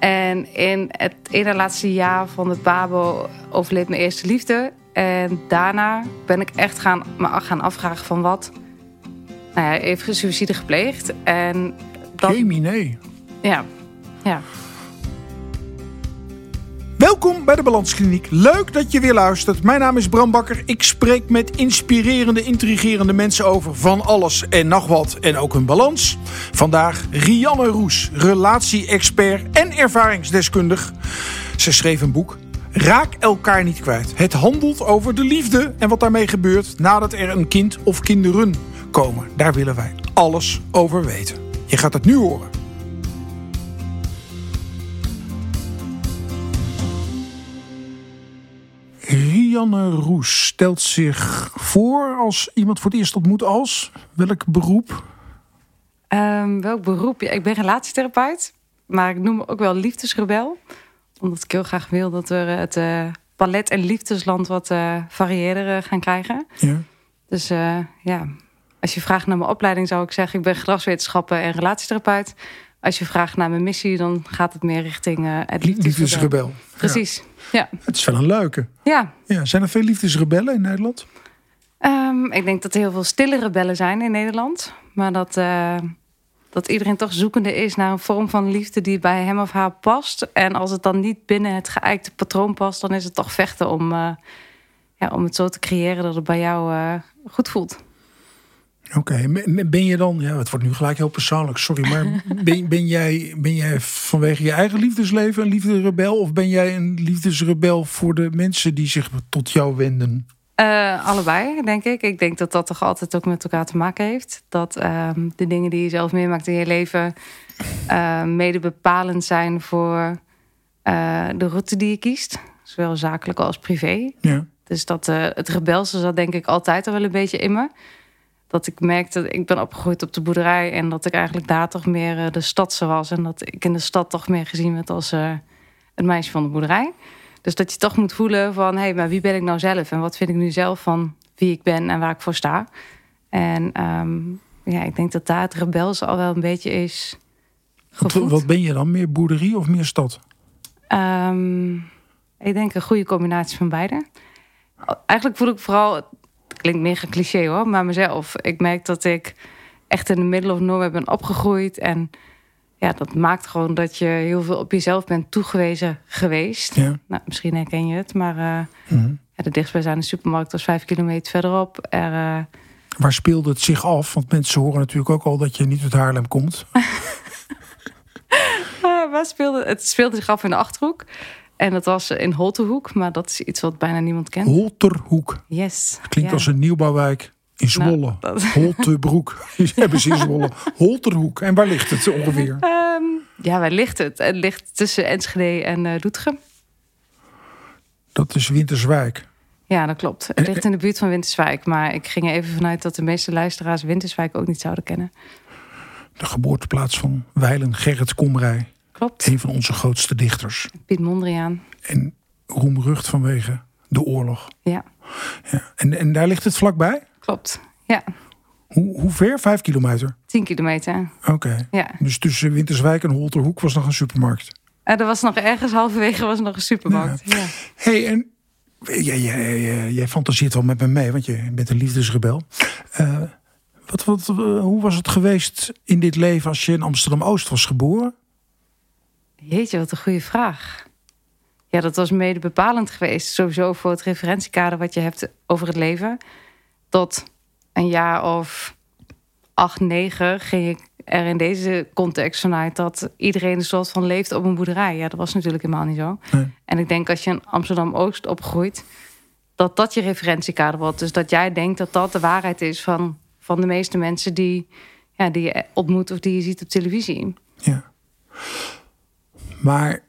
En in het ene laatste jaar van de Pabo overleed mijn eerste liefde. En daarna ben ik echt gaan, me gaan afvragen van wat... Nou ja, heeft suïcide gepleegd. En dat... nee. Ja, ja. Welkom bij de Balanskliniek. Leuk dat je weer luistert. Mijn naam is Bram Bakker. Ik spreek met inspirerende, intrigerende mensen over van alles en nog wat. En ook hun balans. Vandaag Rianne Roes, relatie-expert en ervaringsdeskundig. Ze schreef een boek. Raak elkaar niet kwijt. Het handelt over de liefde en wat daarmee gebeurt nadat er een kind of kinderen komen. Daar willen wij alles over weten. Je gaat het nu horen. Rianne Roes stelt zich voor als iemand voor het eerst ontmoet als welk beroep? Um, welk beroep? Ik ben relatietherapeut, maar ik noem me ook wel liefdesrebel. Omdat ik heel graag wil dat we het uh, palet en liefdesland wat uh, gaan krijgen. Ja. Dus uh, ja, als je vraagt naar mijn opleiding zou ik zeggen... ik ben gedragswetenschappen en relatietherapeut. Als je vraagt naar mijn missie, dan gaat het meer richting uh, het liefdesrebel. Precies, ja. Het is wel een leuke. Ja. ja. Zijn er veel liefdesrebellen in Nederland? Um, ik denk dat er heel veel stille rebellen zijn in Nederland. Maar dat, uh, dat iedereen toch zoekende is naar een vorm van liefde... die bij hem of haar past. En als het dan niet binnen het geëikte patroon past... dan is het toch vechten om, uh, ja, om het zo te creëren dat het bij jou goed voelt. Oké, ben je dan, ja, het wordt nu gelijk heel persoonlijk, sorry, maar ben, ben, jij, ben jij vanwege je eigen liefdesleven een liefdesrebel of ben jij een liefdesrebel voor de mensen die zich tot jou wenden? Uh, allebei, denk ik. Ik denk dat dat toch altijd ook met elkaar te maken heeft. Dat uh, de dingen die je zelf meemaakt in je leven uh, mede bepalend zijn voor eh, de route die je kiest, zowel zakelijk als privé. Ja. Dus dat het rebelse zat denk ik altijd al wel een beetje in me dat ik merkte, ik ben opgegroeid op de boerderij en dat ik eigenlijk daar toch meer uh, de stadse was. En dat ik in de stad toch meer gezien werd als uh, het meisje van de boerderij. Dus dat je toch moet voelen van, hé, hey, maar wie ben ik nou zelf? En wat vind ik nu zelf van wie ik ben en waar ik voor sta? En um, ja, ik denk dat daar het rebels al wel een beetje is. Wat, ben je dan? Meer boerderie of meer stad? Um, ik denk een goede combinatie van beide. Eigenlijk voel ik vooral klinkt mega cliché hoor, maar mezelf. Ik merk dat ik echt in de middle of nowhere ben opgegroeid. En ja, dat maakt gewoon dat je heel veel op jezelf bent toegewezen geweest. Ja. Nou, misschien herken je het, maar uh, mm ja, de dichtstbijzijnde supermarkt was vijf kilometer verderop. Er, uh... Waar speelde het zich af? Want mensen horen natuurlijk ook al dat je niet uit Haarlem komt. uh, waar speelde, het speelde zich af in de Achterhoek. En dat was in Holterhoek, maar dat is iets wat bijna niemand kent. Holterhoek. Yes. Klinkt als een nieuwbouwwijk in Zwolle. Nou, dat... Holtebroek. hebben ze in Zwolle. Holterhoek. En waar ligt het ongeveer? Um, ja, waar ligt het? Het ligt tussen Enschede en uh, Doetinchem. Dat is Winterswijk. Ja, dat klopt. Het ligt in de buurt van Winterswijk. Maar ik ging er even vanuit dat de meeste luisteraars Winterswijk ook niet zouden kennen. De geboorteplaats van Weilen Gerrit Komrij. Klopt. Een van onze grootste dichters. Piet Mondriaan. En roemrucht vanwege de oorlog. Ja. ja. En, en daar ligt het vlakbij? Klopt, ja. Hoe, hoe ver? Vijf kilometer? Tien kilometer. Oké. Ja. Dus tussen Winterswijk en Holterhoek was nog een supermarkt? er was nog ergens halverwege was nog een supermarkt. Ja. hey, en jij, jij, jij, fantaseert wel met me mee, want je bent een liefdesrebel. Uh, wat, wat, hoe was het geweest in dit leven als je in Amsterdam-Oost was geboren? Jeetje, wat een goede vraag. Ja, dat was mede bepalend geweest. Sowieso voor het referentiekader wat je hebt over het leven. Tot een jaar of acht, negen ging ik er in deze context vanuit dat iedereen een soort van leeft op een boerderij. Ja, dat was natuurlijk helemaal niet zo. En ik denk als je in Amsterdam-Oost opgroeit, dat dat je referentiekader wordt. Dus dat jij denkt dat dat de waarheid is van, van de meeste mensen die, ja, die je ontmoet of die je ziet op televisie. Ja. Maar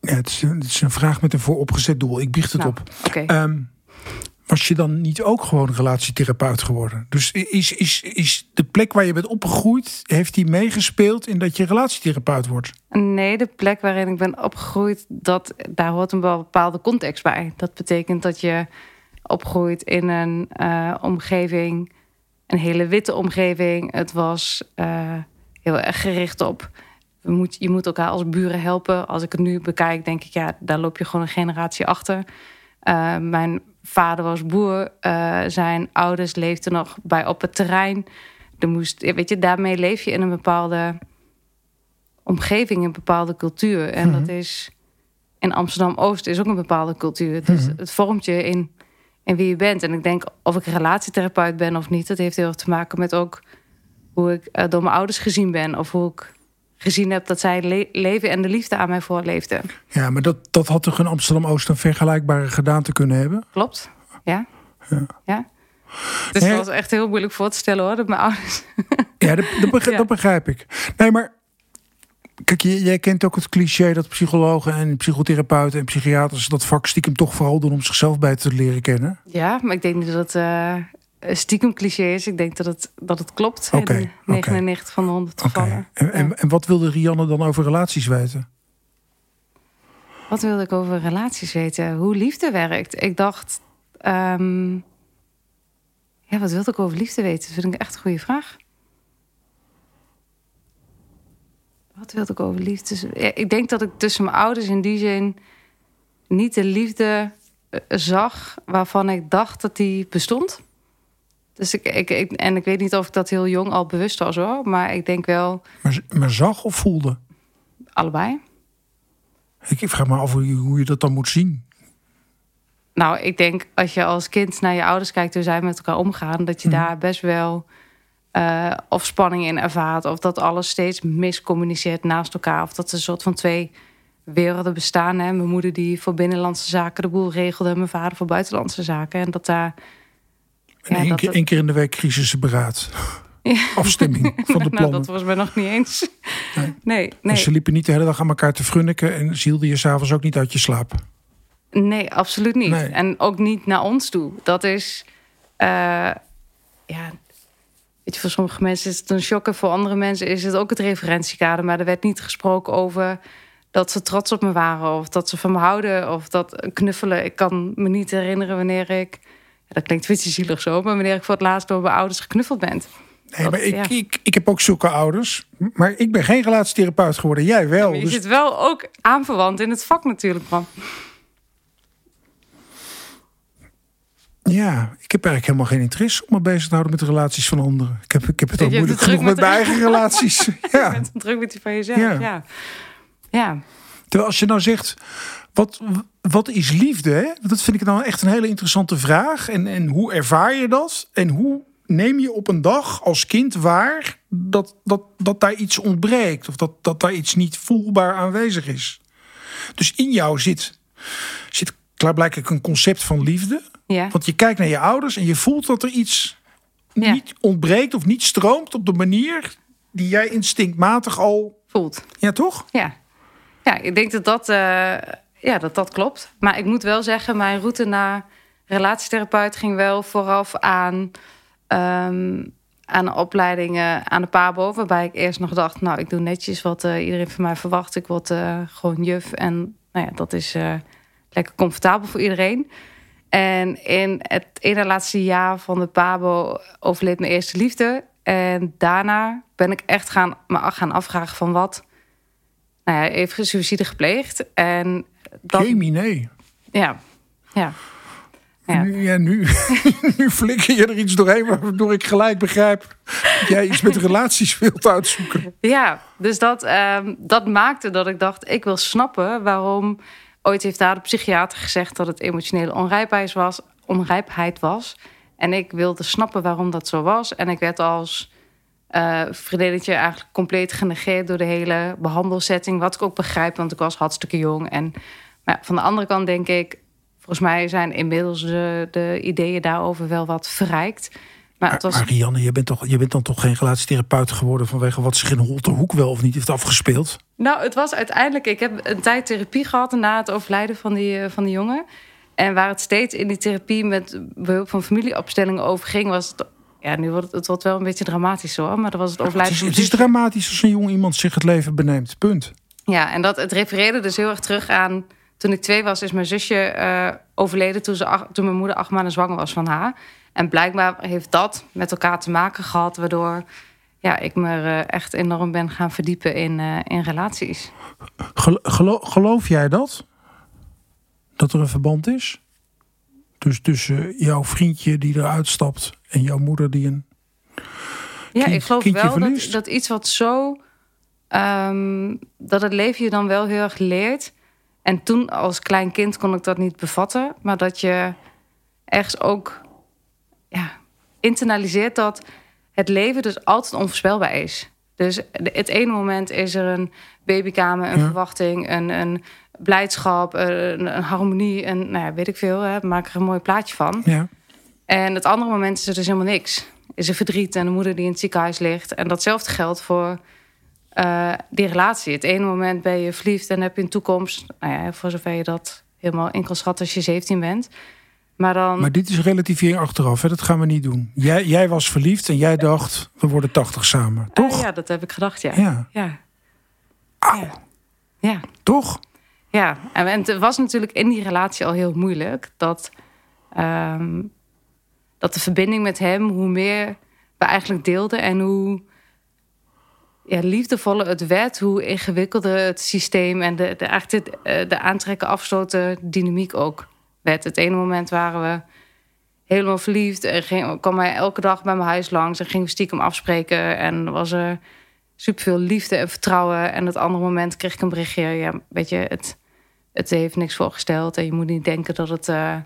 ja, het, is, het, is, een vraag met een vooropgezet doel. Ik biecht het nou, op. Okay. Um, was je dan niet ook gewoon relatietherapeut geworden? Dus is, is, is de plek waar je bent opgegroeid, heeft die meegespeeld in dat je relatietherapeut wordt? Nee, de plek waarin ik ben opgegroeid, dat, daar hoort een bepaalde context bij. Dat betekent dat je opgroeit in een uh, omgeving, een hele witte omgeving. Het was uh, heel erg gericht op we moet, je moet elkaar als buren helpen. Als ik het nu bekijk, denk ik, ja, daar loop je gewoon een generatie achter. Uh, mijn vader was boer. Uh, zijn ouders leefden nog bij op het terrein. Er moest, weet je, daarmee leef je in een bepaalde omgeving, een bepaalde cultuur. En dat is in Amsterdam Oost is ook een bepaalde cultuur. Dus het vormt je in, in wie je bent. En ik denk of ik relatietherapeut ben of niet, dat heeft heel erg te maken met ook hoe ik uh, door mijn ouders gezien ben. Of hoe ik gezien heb dat zij le leven en de liefde aan mij voorleefden. Ja, maar dat, dat had toch in Amsterdam Oost een vergelijkbare gedaante kunnen hebben? Klopt, ja. Ja. ja. Dus dat was echt heel moeilijk voor te stellen hoor, dat mijn ouders. Ja, dat, dat, begrijp, dat begrijp ik. Nee, maar Kijk, jij kent ook het cliché dat psychologen en psychotherapeuten en psychiaters dat vak stiekem toch vooral doen om zichzelf bij te leren kennen. Ja, maar ik denk niet dat het uh, stiekem cliché is. Ik denk dat het, dat het klopt. Okay, 99 van de 100 gevallen. En, en, en, wat wilde Rianne dan over relaties weten? Wat wilde ik over relaties weten? Hoe liefde werkt. Ik dacht. Um, ja, wat wilde ik over liefde weten? Dat vind ik echt een goede vraag. Wat wilde ik over liefde? ik denk dat ik tussen mijn ouders in die zin niet de liefde eh, zag waarvan ik dacht dat die bestond. Dus ik, ik, en ik weet niet of ik dat heel jong al bewust was hoor, maar ik denk wel. Maar, maar zag of voelde? Allebei. Ik vraag me af hoe je dat dan moet zien. Nou, ik denk als je als kind naar je ouders kijkt hoe zij met elkaar omgaan, dat je mhm. daar best wel uh, of spanning in ervaart. Of dat alles steeds miscommuniceert naast elkaar. Of dat er een soort van twee werelden bestaan. Hè? Mijn moeder die voor binnenlandse zaken de boel regelde. En mijn vader voor buitenlandse zaken. En dat daar... En één, keer, in de week crisisberaad. Ja. Afstemming van de nou, plannen. dat was me nog niet eens. Nee. nee, nee. ze liepen niet de hele dag aan elkaar te frunniken. En ze hielden je s'avonds ook niet uit je slaap. Nee, absoluut niet. En ook niet naar ons toe. Dat is... Uh, ja, Weet je, voor sommige mensen is het een shock. voor andere mensen is het ook het referentiekader. Maar er werd niet gesproken over dat ze trots op me waren. Of dat ze van me houden. Of dat knuffelen. Ik kan me niet herinneren wanneer ik... Ja, dat klinkt een beetje zielig zo. Maar wanneer ik voor het laatst door mijn ouders geknuffeld ben. Nee, maar ik, ik, ik heb ook zulke ouders. Maar ik ben geen relatietherapeut geworden. Jij wel. je dus... zit wel ook aanverwant in het vak natuurlijk, man. Ja, ik heb eigenlijk helemaal geen interesse om me bezig te houden met de relaties van anderen. Ik heb, ik heb het al moeilijk genoeg met, mijn eigen relaties. ja. Je bent druk met die van jezelf, ja. ja. ja. Terwijl als je nou zegt, wat, wat is liefde? Hè? Dat vind ik nou echt een hele interessante vraag. En, en hoe ervaar je dat? En hoe neem je op een dag als kind waar dat, dat, dat daar iets ontbreekt? Of dat, dat daar iets niet voelbaar aanwezig is? Dus in jou zit, zit klaarblijkelijk een concept van liefde ja. Want je kijkt naar je ouders en je voelt dat er iets niet ontbreekt of niet stroomt op de manier die jij instinctmatig al voelt. Ja, toch? Ja. Ja, ik denk dat dat, uh, ja, dat dat klopt. Maar ik moet wel zeggen, mijn route naar relatietherapeut ging wel vooraf aan, um, aan opleidingen aan de PABO. Waarbij ik eerst nog dacht, nou, ik doe netjes wat uh, iedereen van mij verwacht. Ik word uh, gewoon juf en nou ja, dat is lekker comfortabel voor iedereen. En in het ene laatste jaar van de Pabo overleed mijn eerste liefde. En daarna ben ik echt gaan, me gaan afvragen van wat... Nou ja, even suïcide gepleegd. En dat... Jamie, nee. Ja, ja. Ja. Nu, ja, nu, nu flikker je er iets doorheen waardoor ik gelijk begrijp dat jij iets met relaties wilt uitzoeken. Ja, dus dat, um, dat maakte dat ik dacht, ik wil snappen waarom Ooit heeft daar de psychiater gezegd dat het emotionele onrijpheid was. Onrijpheid was. En ik wilde snappen waarom dat zo was. En ik werd als uh, vriendinnetje eigenlijk compleet genegeerd door de hele behandelsetting. Wat ik ook begrijp, want ik was hartstikke jong. En maar van de andere kant denk ik, volgens mij zijn inmiddels de, de ideeën daarover wel wat verrijkt. Maar, het was... Marianne, je bent, toch, je bent dan toch geen relatietherapeut geworden vanwege wat zich in Holterhoek wel of niet heeft afgespeeld? Nou, het was uiteindelijk. Ik heb een tijd therapie gehad na het overlijden van die, eh, van die jongen. En waar het steeds in die therapie met behulp van familieopstellingen over ging, was het. Ja, nu wordt het, het wordt wel een beetje dramatisch hoor. Maar dat was het overlijden. Het is, het is dramatisch als een jong iemand zich het leven beneemt. Punt. Ja, en dat, het refereerde dus heel erg terug aan. Toen ik twee was, is mijn zusje uh, overleden toen, ze, toen mijn moeder acht maanden zwanger was van haar. En blijkbaar heeft dat met elkaar te maken gehad, waardoor ja, ik me er echt enorm ben gaan verdiepen in, in relaties. Gelo geloof jij dat? Dat er een verband is? Dus tussen jouw vriendje die eruit stapt en jouw moeder die een. Ja, ik geloof wel dat, dat iets wat zo. Um, dat het leven je dan wel heel erg leert. En toen als klein kind kon ik dat niet bevatten. Maar dat je ergens ook ja, internaliseert dat het leven dus altijd onvoorspelbaar is. Dus het ene moment is er een babykamer, een verwachting, een, een blijdschap, een, een, harmonie, en nou ja, weet ik veel. Hè, maak er een mooi plaatje van. Ja. En het andere moment is er dus helemaal niks. Is er verdriet en een moeder die in het ziekenhuis ligt. En datzelfde geldt voor uh, die relatie. Het ene moment ben je verliefd en heb je een toekomst. Nou ja, voor zover je dat helemaal in kan schatten als je 17 bent. Maar, dan... maar dit is relativering achteraf, hè? dat gaan we niet doen. Jij, jij was verliefd en jij dacht, we worden 80 samen, toch? Uh, ja, dat heb ik gedacht, ja. Ja. ja. Auw. Ja. Toch? Ja, en het was natuurlijk in die relatie al heel moeilijk. Dat, um, dat de verbinding met hem, hoe meer we eigenlijk deelden... en hoe ja, liefdevoller het werd, hoe ingewikkelder het systeem... en de, de, de, eh, de aantrekken-afstoten dynamiek ook werd. Het ene moment waren we helemaal verliefd. En ging, kwam hij elke dag bij mijn huis langs en gingen we stiekem afspreken. En was er superveel liefde en vertrouwen. En het andere moment kreeg ik een berichtje. Ja, weet je, het, het heeft niks voorgesteld. En je moet niet denken dat het, uh,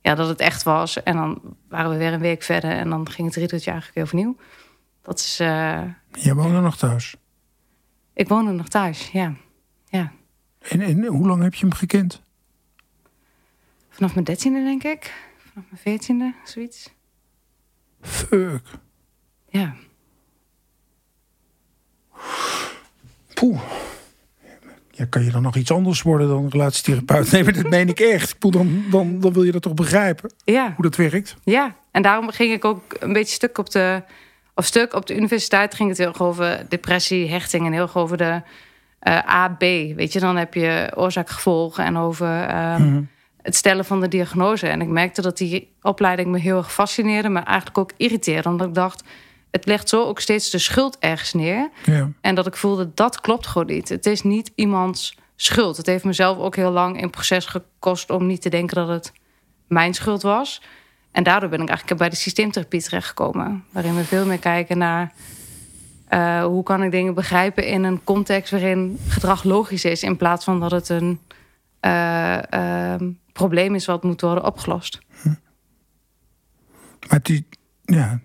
ja, dat het echt was. En dan waren we weer een week verder. En dan ging het riedeltje eigenlijk weer overnieuw. Dat is... Uh, Jij woonde nog thuis? Ik woonde nog thuis, ja. ja. En, en hoe lang heb je hem gekend? Vanaf mijn dertiende, denk ik. Vanaf mijn veertiende, zoiets. Fuck. Ja. Poeh. Ja, kan je dan nog iets anders worden dan relatietherapeut? Nee, maar dat meen ik echt. Poeh, dan, dan, dan wil je dat toch begrijpen? Ja. Hoe dat werkt? Ja, en daarom ging ik ook een beetje stuk op de... Of stuk op de universiteit ging het heel erg over depressie, hechting... en heel erg over de uh, eh, A, B. Weet je, dan heb je oorzaak-gevolg en over... Um, het stellen van de diagnose. En ik merkte dat die opleiding me heel erg fascineerde, maar eigenlijk ook irriteerde. Omdat ik dacht, het legt zo ook steeds de schuld ergens neer. Ja. En dat ik voelde, dat klopt gewoon niet. Het is niet iemands schuld. Het heeft mezelf ook heel lang in proces gekost om niet te denken dat het mijn schuld was. En daardoor ben ik eigenlijk bij de systeemtherapie terechtgekomen. Waarin we veel meer kijken naar uh, hoe kan ik dingen begrijpen in een context waarin gedrag logisch is, in plaats van dat het een uh, probleem is wat moet worden opgelost. Hm. Maar die, ja,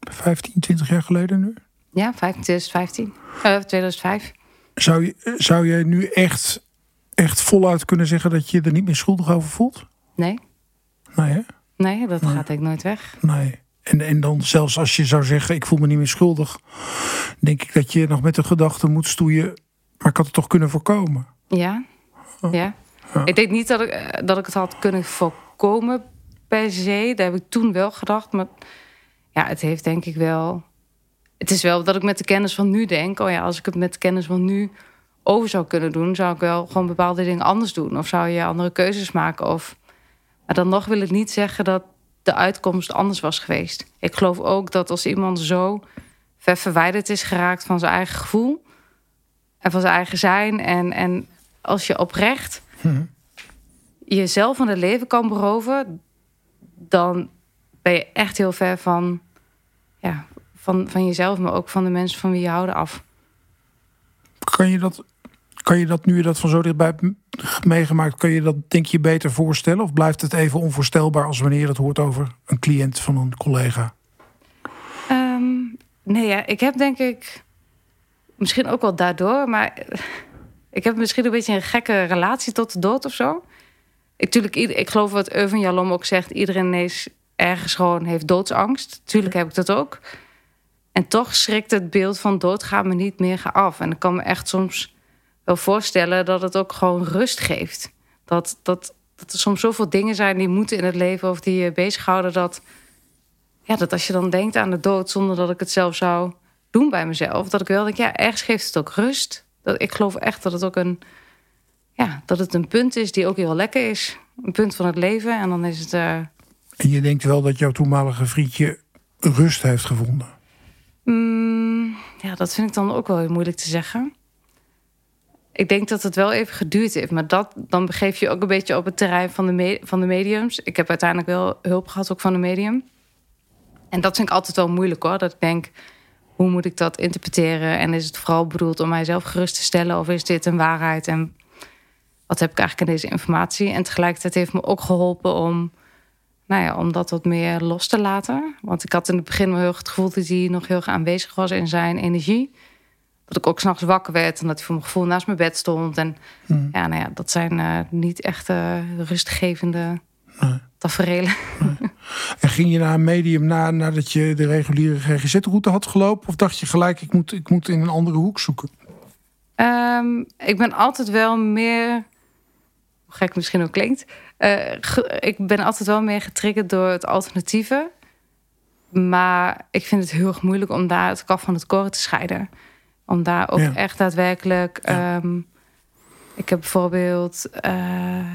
15, 20 jaar geleden nu? Ja, 2015. Uh, 2005. Zou, je, zou jij nu echt, echt voluit kunnen zeggen dat je er niet meer schuldig over voelt? Nee. Nee, hè? Nee, dat gaat ik nooit weg. Nee. En, en dan zelfs als je zou zeggen, ik voel me niet meer schuldig... denk ik dat je nog met de gedachte moet stoeien... maar ik had het toch kunnen voorkomen? Ja, oh. ja. Ik denk niet dat ik, eh, dat ik het had kunnen voorkomen per se. Daar heb ik toen wel gedacht. Maar ja, het heeft denk ik wel. Het is wel dat ik met de kennis van nu denk: oh ja, als ik het met de kennis van nu over zou kunnen doen, zou ik wel gewoon bepaalde dingen anders doen. Of zou je andere keuzes maken. Of... Maar dan nog wil ik niet zeggen dat de uitkomst anders was geweest. Ik geloof ook dat als iemand zo ver verwijderd is geraakt van zijn eigen gevoel en van zijn eigen zijn, en, en als je oprecht hm. jezelf van het leven kan beroven, dan ben je echt heel ver van, ja, van, van jezelf, maar ook van de mensen van wie je houden af. Kan je dat, kan je dat nu je dat van zo dichtbij hebt meegemaakt, kan je dat denk je beter voorstellen? Of blijft het even onvoorstelbaar als wanneer dat hoort over een cliënt van een collega? Ehm, nee, ja, ik heb denk ik misschien ook wel daardoor, maar ik heb misschien een beetje een gekke relatie tot de dood of zo. Ik, tuurlijk, ik geloof wat Euven Jalom ook zegt. Iedereen is ergens gewoon heeft doodsangst. Tuurlijk heb ik dat ook. En toch schrikt het beeld van doodgaan me niet meer af. En ik kan me echt soms wel voorstellen dat het ook gewoon rust geeft. Dat, dat, dat er soms zoveel dingen zijn die moeten in het leven of die je bezighouden. Dat, ja, dat als je dan denkt aan de dood zonder dat ik het zelf zou doen bij mezelf. Dat ik wel denk, ja, ergens geeft het ook rust. Dat, ik geloof echt dat het ook een, ja, dat het een punt is die ook heel lekker is. Een punt van het leven. En dan is het. Uh... En je denkt wel dat jouw toenmalige vriendje rust heeft gevonden? Mm, ja, dat vind ik dan ook wel heel moeilijk te zeggen. Ik denk dat het wel even geduurd heeft. Maar dat, dan begeef je ook een beetje op het terrein van de, van de mediums. Ik heb uiteindelijk wel hulp gehad ook van een medium. En dat vind ik altijd wel moeilijk hoor. Dat ik denk, hoe moet ik dat interpreteren? En is het vooral bedoeld om mijzelf gerust te stellen? Of is dit een waarheid? En wat heb ik eigenlijk aan deze informatie? En tegelijkertijd heeft me ook geholpen om, nou ja, om dat wat meer los te laten. Want ik had in het begin wel heel het gevoel dat hij nog heel erg aanwezig was in zijn energie. Dat ik ook s'nachts wakker werd en dat hij voor mijn gevoel naast mijn bed stond. En Hmm. ja, nou ja, dat zijn eh, niet echt eh, rustgevende Nee. tafereelen. En ging je naar een medium na, nadat je de reguliere GGZ-route had gelopen? Of dacht je gelijk, ik moet, ik moet in een andere hoek zoeken? Ehm, ik ben altijd wel meer, hoe gek misschien ook klinkt, eh, ik ben altijd wel meer getriggerd door het alternatieve. Maar ik vind het heel erg moeilijk om daar het kaf van het koren te scheiden. Om daar ook Ja. echt daadwerkelijk. Ja. ehm, ik heb bijvoorbeeld eh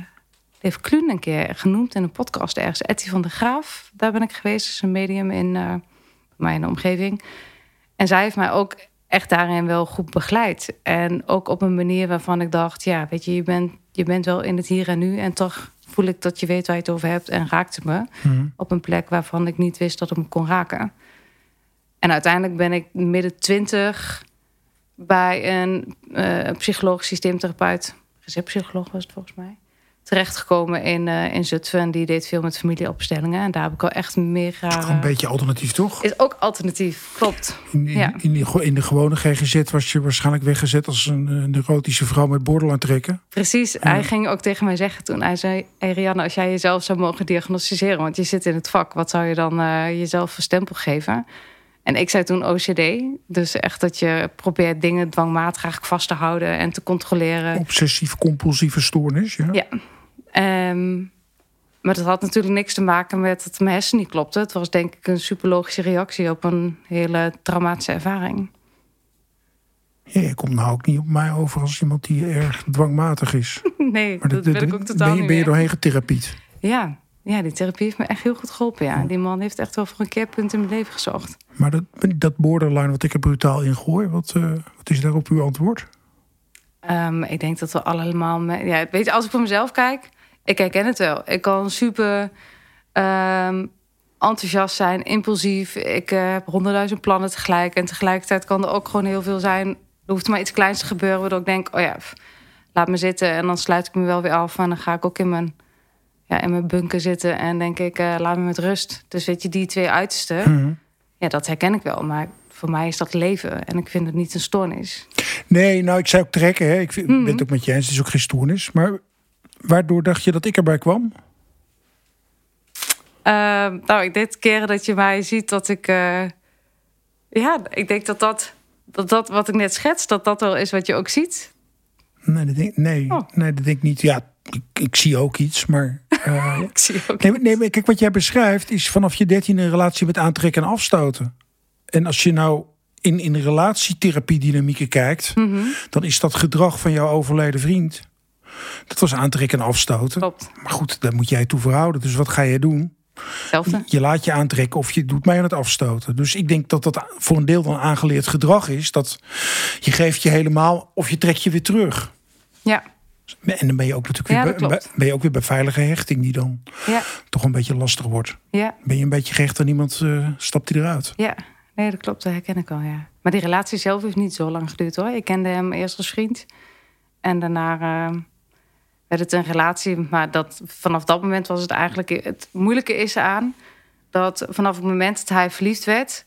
Dave Kluun een keer genoemd in een podcast ergens. Etty van de Graaf, daar ben ik geweest. Dat is een medium in, eh, bij mij in de omgeving. En zij heeft mij ook echt daarin wel goed begeleid. En ook op een manier waarvan ik dacht... ja, weet je, je bent, je bent wel in het hier en nu... en toch voel ik dat je weet waar je het over hebt... en raakt het me op een plek waarvan ik niet wist dat het me kon raken. En uiteindelijk ben ik midden twintig... bij een eh, psychologisch systeemtherapeut... receptpsycholoog was het volgens mij... terechtgekomen in, eh in Zutphen. En die deed veel met familieopstellingen. En daar heb ik al echt meer Toch een graag... beetje alternatief, toch? Is ook alternatief, klopt. In, in, Ja. in, die, in de gewone GGZ was je waarschijnlijk weggezet als een eh, neurotische vrouw met borderline trekken. Precies, hij ging ook tegen mij zeggen toen. Hij zei, hey Rianne, als jij jezelf zou mogen diagnosticeren... want je zit in het vak, wat zou je dan jezelf voor stempel geven? En ik zei toen OCD. Dus echt dat je probeert dingen dwangmatig eigenlijk vast te houden... en te controleren. Obsessief-compulsieve stoornis, ja. Ja. Ehm, maar dat had natuurlijk niks te maken met dat mijn hersen niet klopte. Het was denk ik een superlogische reactie op een hele traumatische ervaring. Ja, je komt nou ook niet op mij over als iemand die erg dwangmatig is. Nee, Maar dat dat- ben ik ook totaal ben je, niet ben je doorheen getherapied? Ja. Ja, die therapie heeft me echt heel goed geholpen. Ja. Die man heeft echt wel voor een keerpunt in mijn leven gezocht. Maar dat, dat borderline wat ik er brutaal in gooi, wat, eh, wat is daarop uw antwoord? Ehm, ik denk dat we allemaal... ja, weet je, als ik voor mezelf kijk, ik herken het wel. Ik kan super ehm, enthousiast zijn, impulsief. Ik eh, heb honderdduizend plannen tegelijk. En tegelijkertijd kan er ook gewoon heel veel zijn. Er hoeft maar iets kleins te gebeuren, waardoor ik denk... oh ja, pff, laat me zitten. En dan sluit ik me wel weer af. En dan ga ik ook in mijn, ja, in mijn bunker zitten. En denk ik, eh, laat me met rust. Dus weet je, die twee uitersten... Mhm. Ja, dat herken ik wel. Maar voor mij is dat leven. En ik vind het niet een stoornis. Nee, nou, ik zei ook trekken. Hè. Ik vind- Mhm. ben het ook met je eens. Het is ook geen stoornis. Maar waardoor dacht je dat ik erbij kwam? Ehm, nou, ik denk keren dat je mij ziet dat ik... eh, ja, ik denk dat dat, dat dat wat ik net schets... dat dat wel is wat je ook ziet. Nee, dat denk, nee, Oh. nee, dat denk ik niet. Ja, ik, ik zie ook iets, maar... eh, Ik zie ook... nee, maar- nee, maar kijk, wat jij beschrijft is vanaf je dertien een relatie met aantrekken en afstoten. En als je nou in, in relatietherapie dynamieken kijkt... Mhm, dan is dat gedrag van jouw overleden vriend... dat was aantrekken en afstoten. klopt. Maar goed, daar moet jij toe verhouden. Dus wat ga je doen? Hetzelfde. Je laat je aantrekken of je doet mij aan het afstoten. Dus ik denk dat dat voor een deel dan aangeleerd gedrag is. Dat je geeft je helemaal of je trekt je weer terug. Ja, En dan ben je ook natuurlijk weer, Ja, bij, ben je ook weer bij veilige hechting die dan ja, toch een beetje lastig wordt. ja, Ben je een beetje gehecht aan iemand, eh, stapt hij eruit. ja. Nee, dat klopt. Dat herken ik al, ja. Maar die relatie zelf heeft niet zo lang geduurd, hoor. Ik kende hem eerst als vriend. En daarna eh, werd het een relatie. Maar dat, vanaf dat moment was het eigenlijk... Het moeilijke is aan dat vanaf het moment dat hij verliefd werd...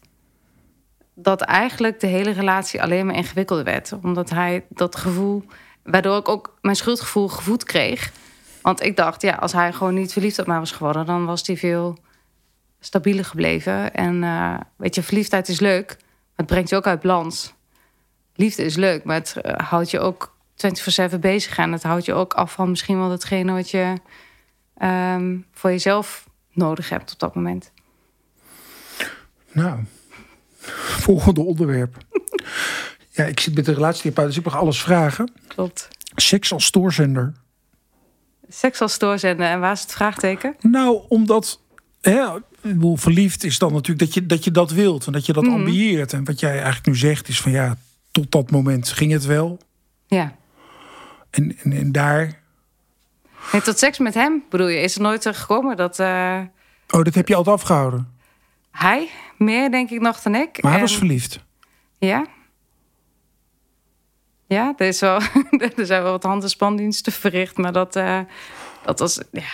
dat eigenlijk de hele relatie alleen maar ingewikkelder werd. Omdat hij dat gevoel... Waardoor ik ook mijn schuldgevoel gevoed kreeg. Want ik dacht, ja, als hij gewoon niet verliefd op mij was geworden... dan was hij veel stabieler gebleven. En eh, weet je, verliefdheid is leuk, maar het brengt je ook uit balans. Liefde is leuk, maar het eh, houdt je ook 24-7 bezig. En het houdt je ook af van misschien wel datgene wat je ehm, voor jezelf nodig hebt op dat moment. Nou, volgende onderwerp. Ja, ik zit met de relatietherapeut, dus ik mag alles vragen. Klopt. Seks als stoorzender. Seks als stoorzenden. En waar is het vraagteken? Nou, omdat hè, verliefd is dan natuurlijk dat je dat, je dat wilt en dat je dat Mhm. ambieert. En wat jij eigenlijk nu zegt is van ja, tot dat moment ging het wel. Ja. En, en, en daar, Nee, tot seks met hem, bedoel je, is er nooit gekomen dat eh, oh, dat heb je altijd afgehouden. hij meer, denk ik, nog dan ik. Maar hij En- was verliefd. Ja. Ja, er, is wel, er zijn wel wat hand- en spandiensten verricht, maar dat, eh, dat was, ja,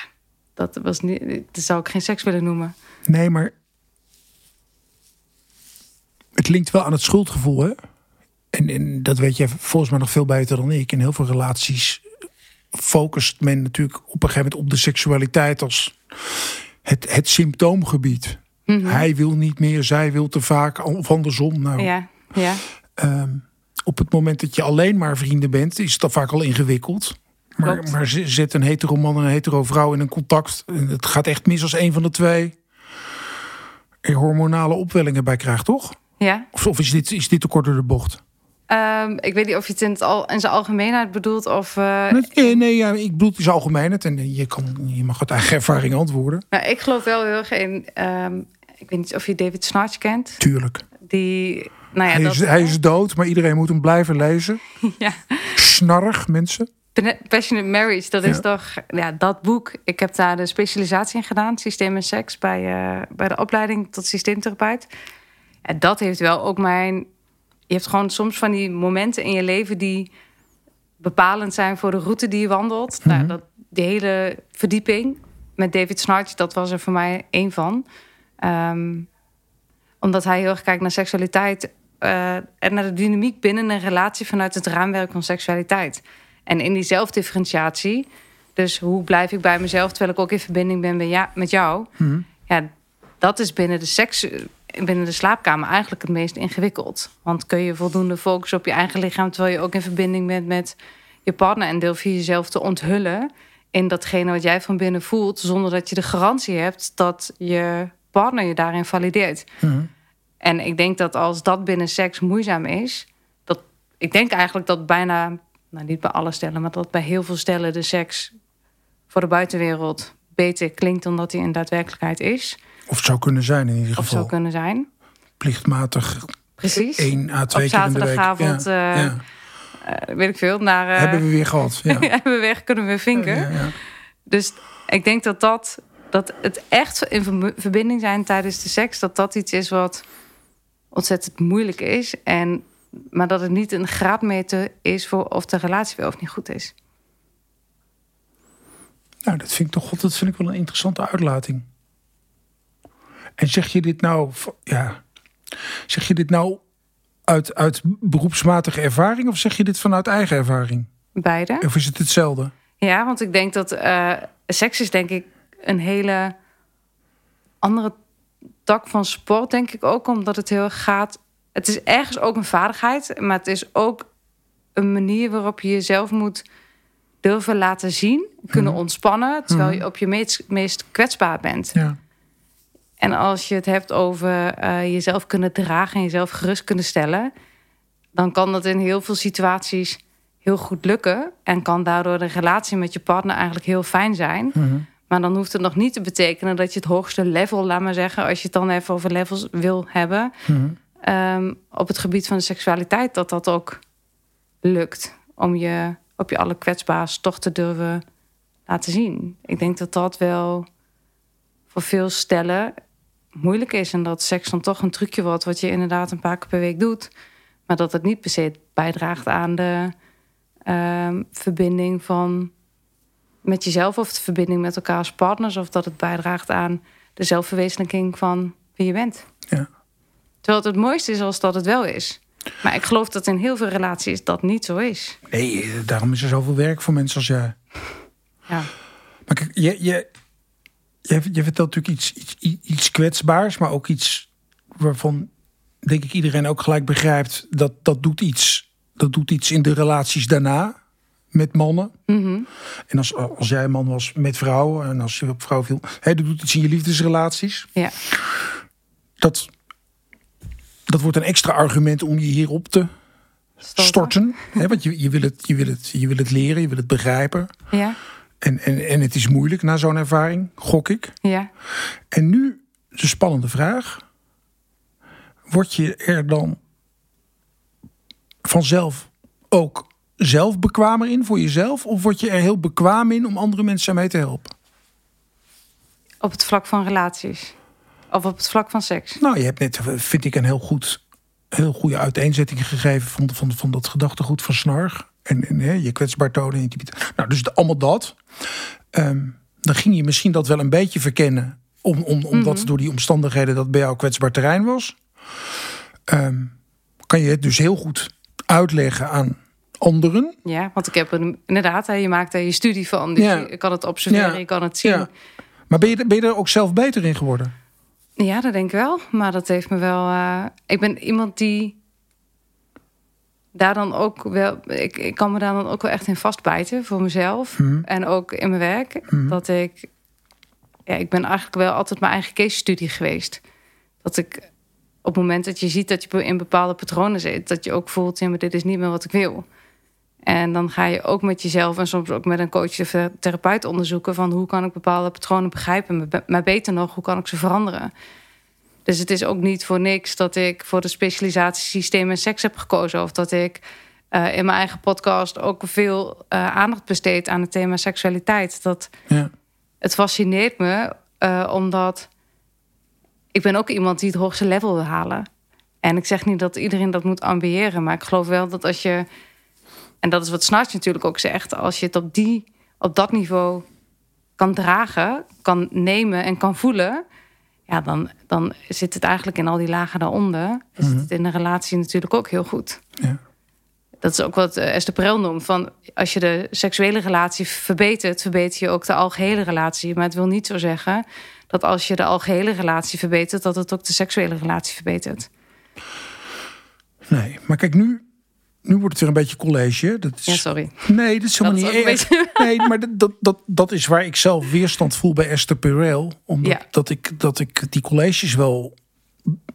dat was niet, dat zou ik geen seks willen noemen. Nee, maar het linkt wel aan het schuldgevoel, hè? En, en dat weet jij volgens mij nog veel beter dan ik. In heel veel relaties focust men natuurlijk op een gegeven moment op de seksualiteit als het, het symptoomgebied. Hij wil niet meer, zij wil te vaak, of andersom. Nou, Ja, ja, ehm, op het moment dat je alleen maar vrienden bent, is dat vaak al ingewikkeld. Maar, Klopt. maar zet een hetero man en een hetero vrouw in een contact. En het gaat echt mis als een van de twee er hormonale opwellingen bij krijgt, toch? ja. Of, of is, dit, is dit te kort door de bocht? Ehm, ik weet niet of je het in, het al, in zijn algemeenheid bedoelt of... eh, Nee, nee, ja, ik bedoel, het is algemeen. En je, kan, je mag uit eigen ervaring antwoorden. nou, ik geloof wel heel erg in... ehm, ik weet niet of je David Snarch kent. Tuurlijk. Die, nou ja, hij, dat, is, hij is dood, maar iedereen moet hem blijven lezen. ja. Snarrig, mensen. Passionate Marriage, dat is Ja. toch ja, dat boek. Ik heb daar de specialisatie in gedaan, systeem en seks, bij, eh, bij de opleiding tot systeemtherapeut. En dat heeft wel ook mijn. Je hebt gewoon soms van die momenten in je leven die bepalend zijn voor de route die je wandelt. nou, dat, die hele verdieping met David Snarch, dat was er voor mij één van. Ehm, omdat hij heel erg kijkt naar seksualiteit eh, en naar de dynamiek binnen een relatie vanuit het raamwerk van seksualiteit. En in die zelfdifferentiatie, dus hoe blijf ik bij mezelf terwijl ik ook in verbinding ben met ja- met jou, ja, dat is binnen de seks, binnen de slaapkamer eigenlijk het meest ingewikkeld. Want kun je voldoende focussen op je eigen lichaam terwijl je ook in verbinding bent met je partner en durf je jezelf te onthullen in datgene wat jij van binnen voelt, zonder dat je de garantie hebt dat je partner je daarin valideert. En ik denk dat als dat binnen seks moeizaam is, dat ik denk eigenlijk dat bijna, nou niet bij alle stellen, maar dat bij heel veel stellen de seks voor de buitenwereld beter klinkt dan dat hij in daadwerkelijkheid is. Of zou kunnen zijn in ieder Of geval. zou kunnen zijn. Plichtmatig Precies. één à twee Op keer zaterdagavond, Ja, eh, ja. Eh, weet ik veel. Naar, eh, Hebben we weer gehad. Ja. hebben we weg, kunnen we vinken. Dus ik denk dat dat, dat het echt in verb- verbinding zijn tijdens de seks, dat dat iets is wat ontzettend moeilijk is. En, maar dat het niet een graadmeter is voor of de relatie wel of niet goed is. Nou, dat vind ik toch God, dat vind ik wel een interessante uitlating. En zeg je dit nou, ja, zeg je dit nou uit, uit beroepsmatige ervaring of zeg je dit vanuit eigen ervaring? Beide. Of is het hetzelfde? Ja, want ik denk dat eh, seks is denk ik een hele andere tak van sport, denk ik ook, omdat het heel erg gaat. Het is ergens ook een vaardigheid, maar het is ook een manier waarop je jezelf moet durven laten zien, kunnen ontspannen, terwijl je op je meest, meest kwetsbaar bent. Ja. En als je het hebt over eh, jezelf kunnen dragen en jezelf gerust kunnen stellen, dan kan dat in heel veel situaties heel goed lukken. En kan daardoor de relatie met je partner eigenlijk heel fijn zijn. Maar dan hoeft het nog niet te betekenen dat je het hoogste level, laat maar zeggen, als je het dan even over levels wil hebben, ehm, op het gebied van de seksualiteit, dat dat ook lukt. Om je op je alle kwetsbaars toch te durven laten zien. Ik denk dat dat wel voor veel stellen moeilijk is. En dat seks dan toch een trucje wordt wat je inderdaad een paar keer per week doet. Maar dat het niet per se bijdraagt aan de ehm, verbinding van met jezelf of de verbinding met elkaar als partners. Of dat het bijdraagt aan de zelfverwezenlijking van wie je bent. Ja. Terwijl het het mooiste is als dat het wel is. Maar ik geloof dat in heel veel relaties dat niet zo is. Nee, eh, daarom is er zoveel werk voor mensen als jij. Ja, Maar kijk, je, je, je, je vertelt natuurlijk iets, iets, iets kwetsbaars, maar ook iets waarvan denk ik iedereen ook gelijk begrijpt dat dat doet iets, dat doet iets in de relaties daarna met mannen. En als, als jij een man was met vrouwen en als je op vrouw viel, hè, dat doet iets in je liefdesrelaties. ja, Dat, dat wordt een extra argument om je hierop te storten. Hè, want je, je, wil het, je, wil het, je wil het leren, je wil het begrijpen. ja, En, en, en het is moeilijk na zo'n ervaring, gok ik. ja. En nu een spannende vraag. Word je er dan vanzelf ook zelf bekwamer in voor jezelf? Of word je er heel bekwaam in om andere mensen mee te helpen? Op het vlak van relaties. Of op het vlak van seks. Nou, je hebt net, vind ik, een heel, goed, heel goede uiteenzetting gegeven van, van, van dat gedachtegoed van Snarg. En, en hè, je kwetsbaar tonen. Nou, dus allemaal dat. Ehm, dan ging je misschien dat wel een beetje verkennen. Om, om, omdat door die omstandigheden dat bij jou kwetsbaar terrein was. Ehm, kan je het dus heel goed uitleggen aan anderen. Ja, want ik heb er inderdaad, hè, je maakt er je studie van. Dus Ja. je kan het observeren, Ja. je kan het zien. Ja. Ja. Maar ben je, ben je er ook zelf beter in geworden? dat denk ik wel. Maar dat heeft me wel... eh, ik ben iemand die daar dan ook wel... Ik, ik kan me daar dan ook wel echt in vastbijten voor mezelf. Mhm. En ook in mijn werk. Dat ik... Ja, ik ben eigenlijk wel altijd mijn eigen case studie geweest. Dat ik op het moment dat je ziet dat je in bepaalde patronen zit... dat je ook voelt, ja, maar dit is niet meer wat ik wil. En dan ga je ook met jezelf en soms ook met een coach of therapeut onderzoeken... van hoe kan ik bepaalde patronen begrijpen... maar be- maar beter nog, hoe kan ik ze veranderen? Dus het is ook niet voor niks dat ik voor de specialisatie systeem en seks heb gekozen... of dat ik eh, in mijn eigen podcast ook veel eh, aandacht besteed aan het thema seksualiteit. Dat Ja. het fascineert me, eh, omdat ik ben ook iemand die het hoogste level wil halen. En ik zeg niet dat iedereen dat moet ambiëren, maar ik geloof wel dat als je, en dat is wat Snartje natuurlijk ook zegt, als je het op, die, op dat niveau kan dragen, kan nemen en kan voelen, ja, dan, dan zit het eigenlijk in al die lagen daaronder. Is het in een relatie natuurlijk ook heel goed. Ja. Dat is ook wat eh, Esther Perel noemt. Van als je de seksuele relatie verbetert, verbeter je ook de algehele relatie. Maar het wil niet zo zeggen dat als je de algehele relatie verbetert, dat het ook de seksuele relatie verbetert. Nee, maar kijk, nu, nu wordt het weer een beetje college. Dat is, Ja, sorry. Nee, dat is helemaal Dat niet is Nee, maar dat, dat, dat, dat is waar ik zelf weerstand voel bij Esther Perel. Omdat Ja. dat ik, dat ik die colleges wel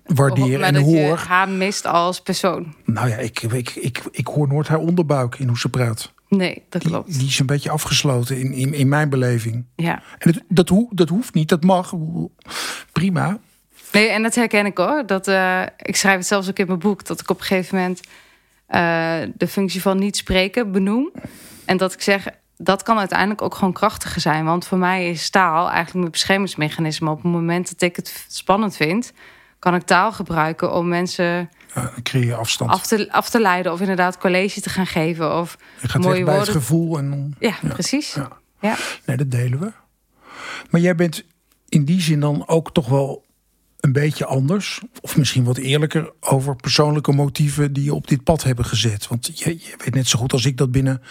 waardeer maar en dat je hoor. haar mist als persoon. Nou ja, ik, ik, ik, ik hoor nooit haar onderbuik in hoe ze praat. Nee, dat klopt. die is een beetje afgesloten in, in, in mijn beleving. Ja. En dat, dat, hoe, dat hoeft niet, dat mag. Prima. Nee, en dat herken ik hoor. Dat, eh, ik schrijf het zelfs ook in mijn boek. Dat ik op een gegeven moment eh, de functie van niet spreken benoem. En dat ik zeg, dat kan uiteindelijk ook gewoon krachtiger zijn. Want voor mij is taal eigenlijk mijn beschermingsmechanisme. Op het moment dat ik het spannend vind, kan ik taal gebruiken om mensen dan creëer je afstand. af te, af te leiden. Of inderdaad college te gaan geven. Of je gaat mooie bij het woorden. gevoel. En, Ja, precies. Ja. Ja. Nee, dat delen we. Maar jij bent in die zin dan ook toch wel een beetje anders. Of misschien wat eerlijker over persoonlijke motieven die je op dit pad hebben gezet. Want je, je weet net zo goed als ik dat binnen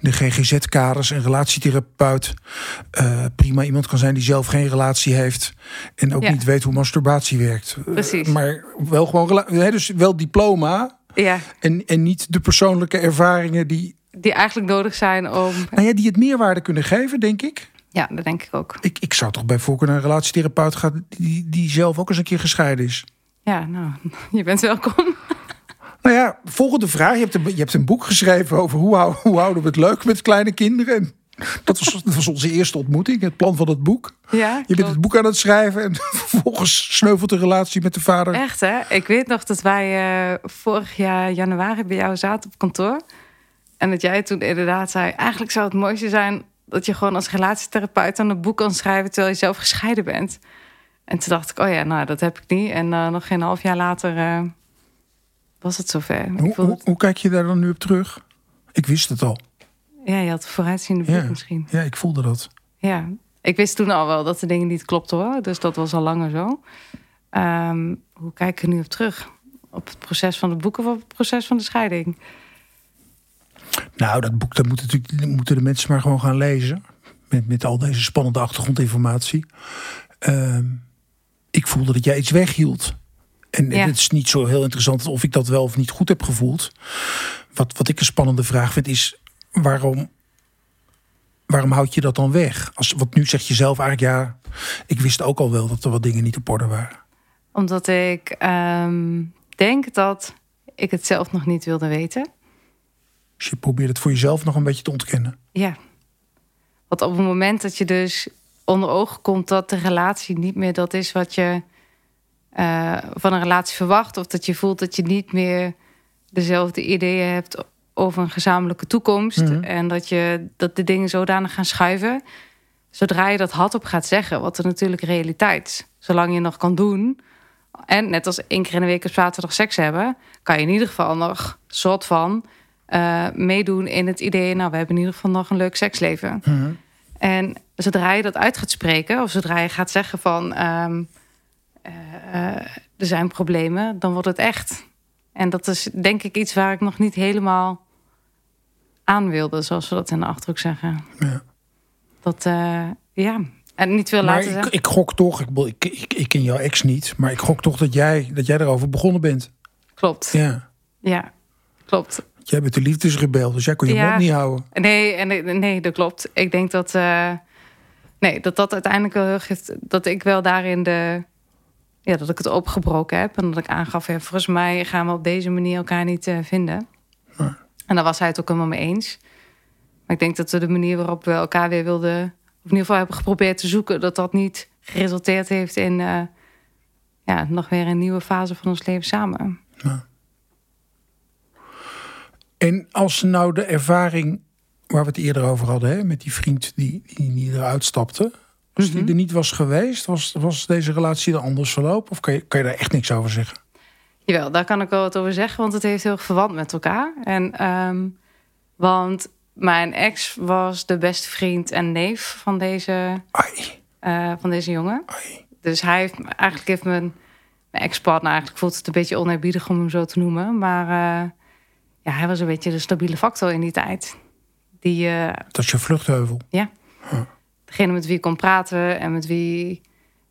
de GGZ-kaders een relatietherapeut eh, prima iemand kan zijn die zelf geen relatie heeft. En ook Ja. niet weet hoe masturbatie werkt. Eh, Precies. maar wel gewoon, dus wel diploma. ja, En, en niet de persoonlijke ervaringen die, die eigenlijk nodig zijn om... nou ja, die het meerwaarde kunnen geven, denk ik. Ja, dat denk ik ook. Ik, ik zou toch bij voorkeur naar een relatietherapeut gaan die, die zelf ook eens een keer gescheiden is. Ja, nou, je bent welkom. Nou ja, volgende vraag. Je hebt een, je hebt een boek geschreven over hoe, hou- hoe houden we het leuk met kleine kinderen. En dat, was, dat was onze eerste ontmoeting, het plan van het boek. Ja, Je bent klopt. het boek aan het schrijven en vervolgens sneuvelt de relatie met de vader. Echt hè? Ik weet nog dat wij eh, vorig jaar januari bij jou zaten op kantoor. En dat jij toen inderdaad zei... eigenlijk zou het mooiste zijn dat je gewoon als relatietherapeut... aan een boek kan schrijven terwijl je zelf gescheiden bent. En toen dacht ik, oh ja, nou dat heb ik niet. En eh, nog geen half jaar later eh, was het zover. Hoe, hoe, het- hoe kijk je daar dan nu op terug? Ik wist het al. ja, je had vooruitziende blik Ja, misschien. ja ik voelde dat. Ja, ik wist toen al wel dat de dingen niet klopten hoor. Dus dat was al langer zo. Ehm, hoe kijk ik er nu op terug? Op het proces van het boek of op het proces van de scheiding? Nou, dat boek dat moeten, natuurlijk, moeten de mensen maar gewoon gaan lezen. Met, met al deze spannende achtergrondinformatie. Ehm, ik voelde dat jij iets weghield. En Ja. het is niet zo heel interessant of ik dat wel of niet goed heb gevoeld. Wat, wat ik een spannende vraag vind is... waarom, waarom houd je dat dan weg? Als, want nu zeg je zelf eigenlijk... ja, ik wist ook al wel dat er wat dingen niet op orde waren. Omdat ik ehm, denk dat ik het zelf nog niet wilde weten. Dus je probeert het voor jezelf nog een beetje te ontkennen. Ja. Want op het moment dat je dus onder ogen komt dat de relatie niet meer dat is wat je eh, van een relatie verwacht. Of dat je voelt dat je niet meer dezelfde ideeën hebt over een gezamenlijke toekomst. Mhm. En dat, je, dat de dingen zodanig gaan schuiven. Zodra je dat hardop gaat zeggen, wat er natuurlijk realiteit is. Zolang je nog kan doen. En net als één keer in de week op zaterdag seks hebben, kan je in ieder geval nog soort van eh, meedoen in het idee. Nou, we hebben in ieder geval nog een leuk seksleven. Mhm. En zodra je dat uit gaat spreken, of zodra je gaat zeggen van ehm, eh, eh, er zijn problemen, dan wordt het echt. En dat is denk ik iets waar ik nog niet helemaal aan wilde, zoals we dat in de achterhoek zeggen. Ja. Dat, ja, en niet wil laten ik, ik gok toch, ik, ik, ik, ik ken jouw ex niet, maar ik gok toch dat jij, dat jij erover begonnen bent. Klopt, ja, Ja. klopt. Jij bent de liefdesrebel, dus jij kon je Ja. mond niet houden. Nee, en nee, nee, dat klopt. Ik denk dat, eh, nee, dat dat uiteindelijk wel heeft, dat ik wel daarin de, ja, dat ik het opgebroken heb en dat ik aangaf, ja, volgens mij gaan we op deze manier elkaar niet eh, vinden. Ja. En daar was hij het ook helemaal mee eens. Maar ik denk dat we de manier waarop we elkaar weer wilden, of in ieder geval hebben geprobeerd te zoeken, dat dat niet geresulteerd heeft in, eh, ja, nog weer een nieuwe fase van ons leven samen. En als nou de ervaring waar we het eerder over hadden, hè, met die vriend die, die, die eruit stapte, als Mhm. die er niet was geweest, was, was deze relatie dan anders verlopen? Of kan je, kan je daar echt niks over zeggen? Jawel, daar kan ik wel wat over zeggen, want het heeft heel verwant met elkaar. En, ehm, want mijn ex was de beste vriend en neef van deze, eh, van deze jongen. ai. Dus hij heeft eigenlijk heeft mijn, mijn ex-partner eigenlijk voelt het een beetje oneerbiedig om hem zo te noemen, maar eh, ja, hij was een beetje de stabiele factor in die tijd. Die eh, Dat is je vluchtheuvel. degene met wie ik kon praten en met wie,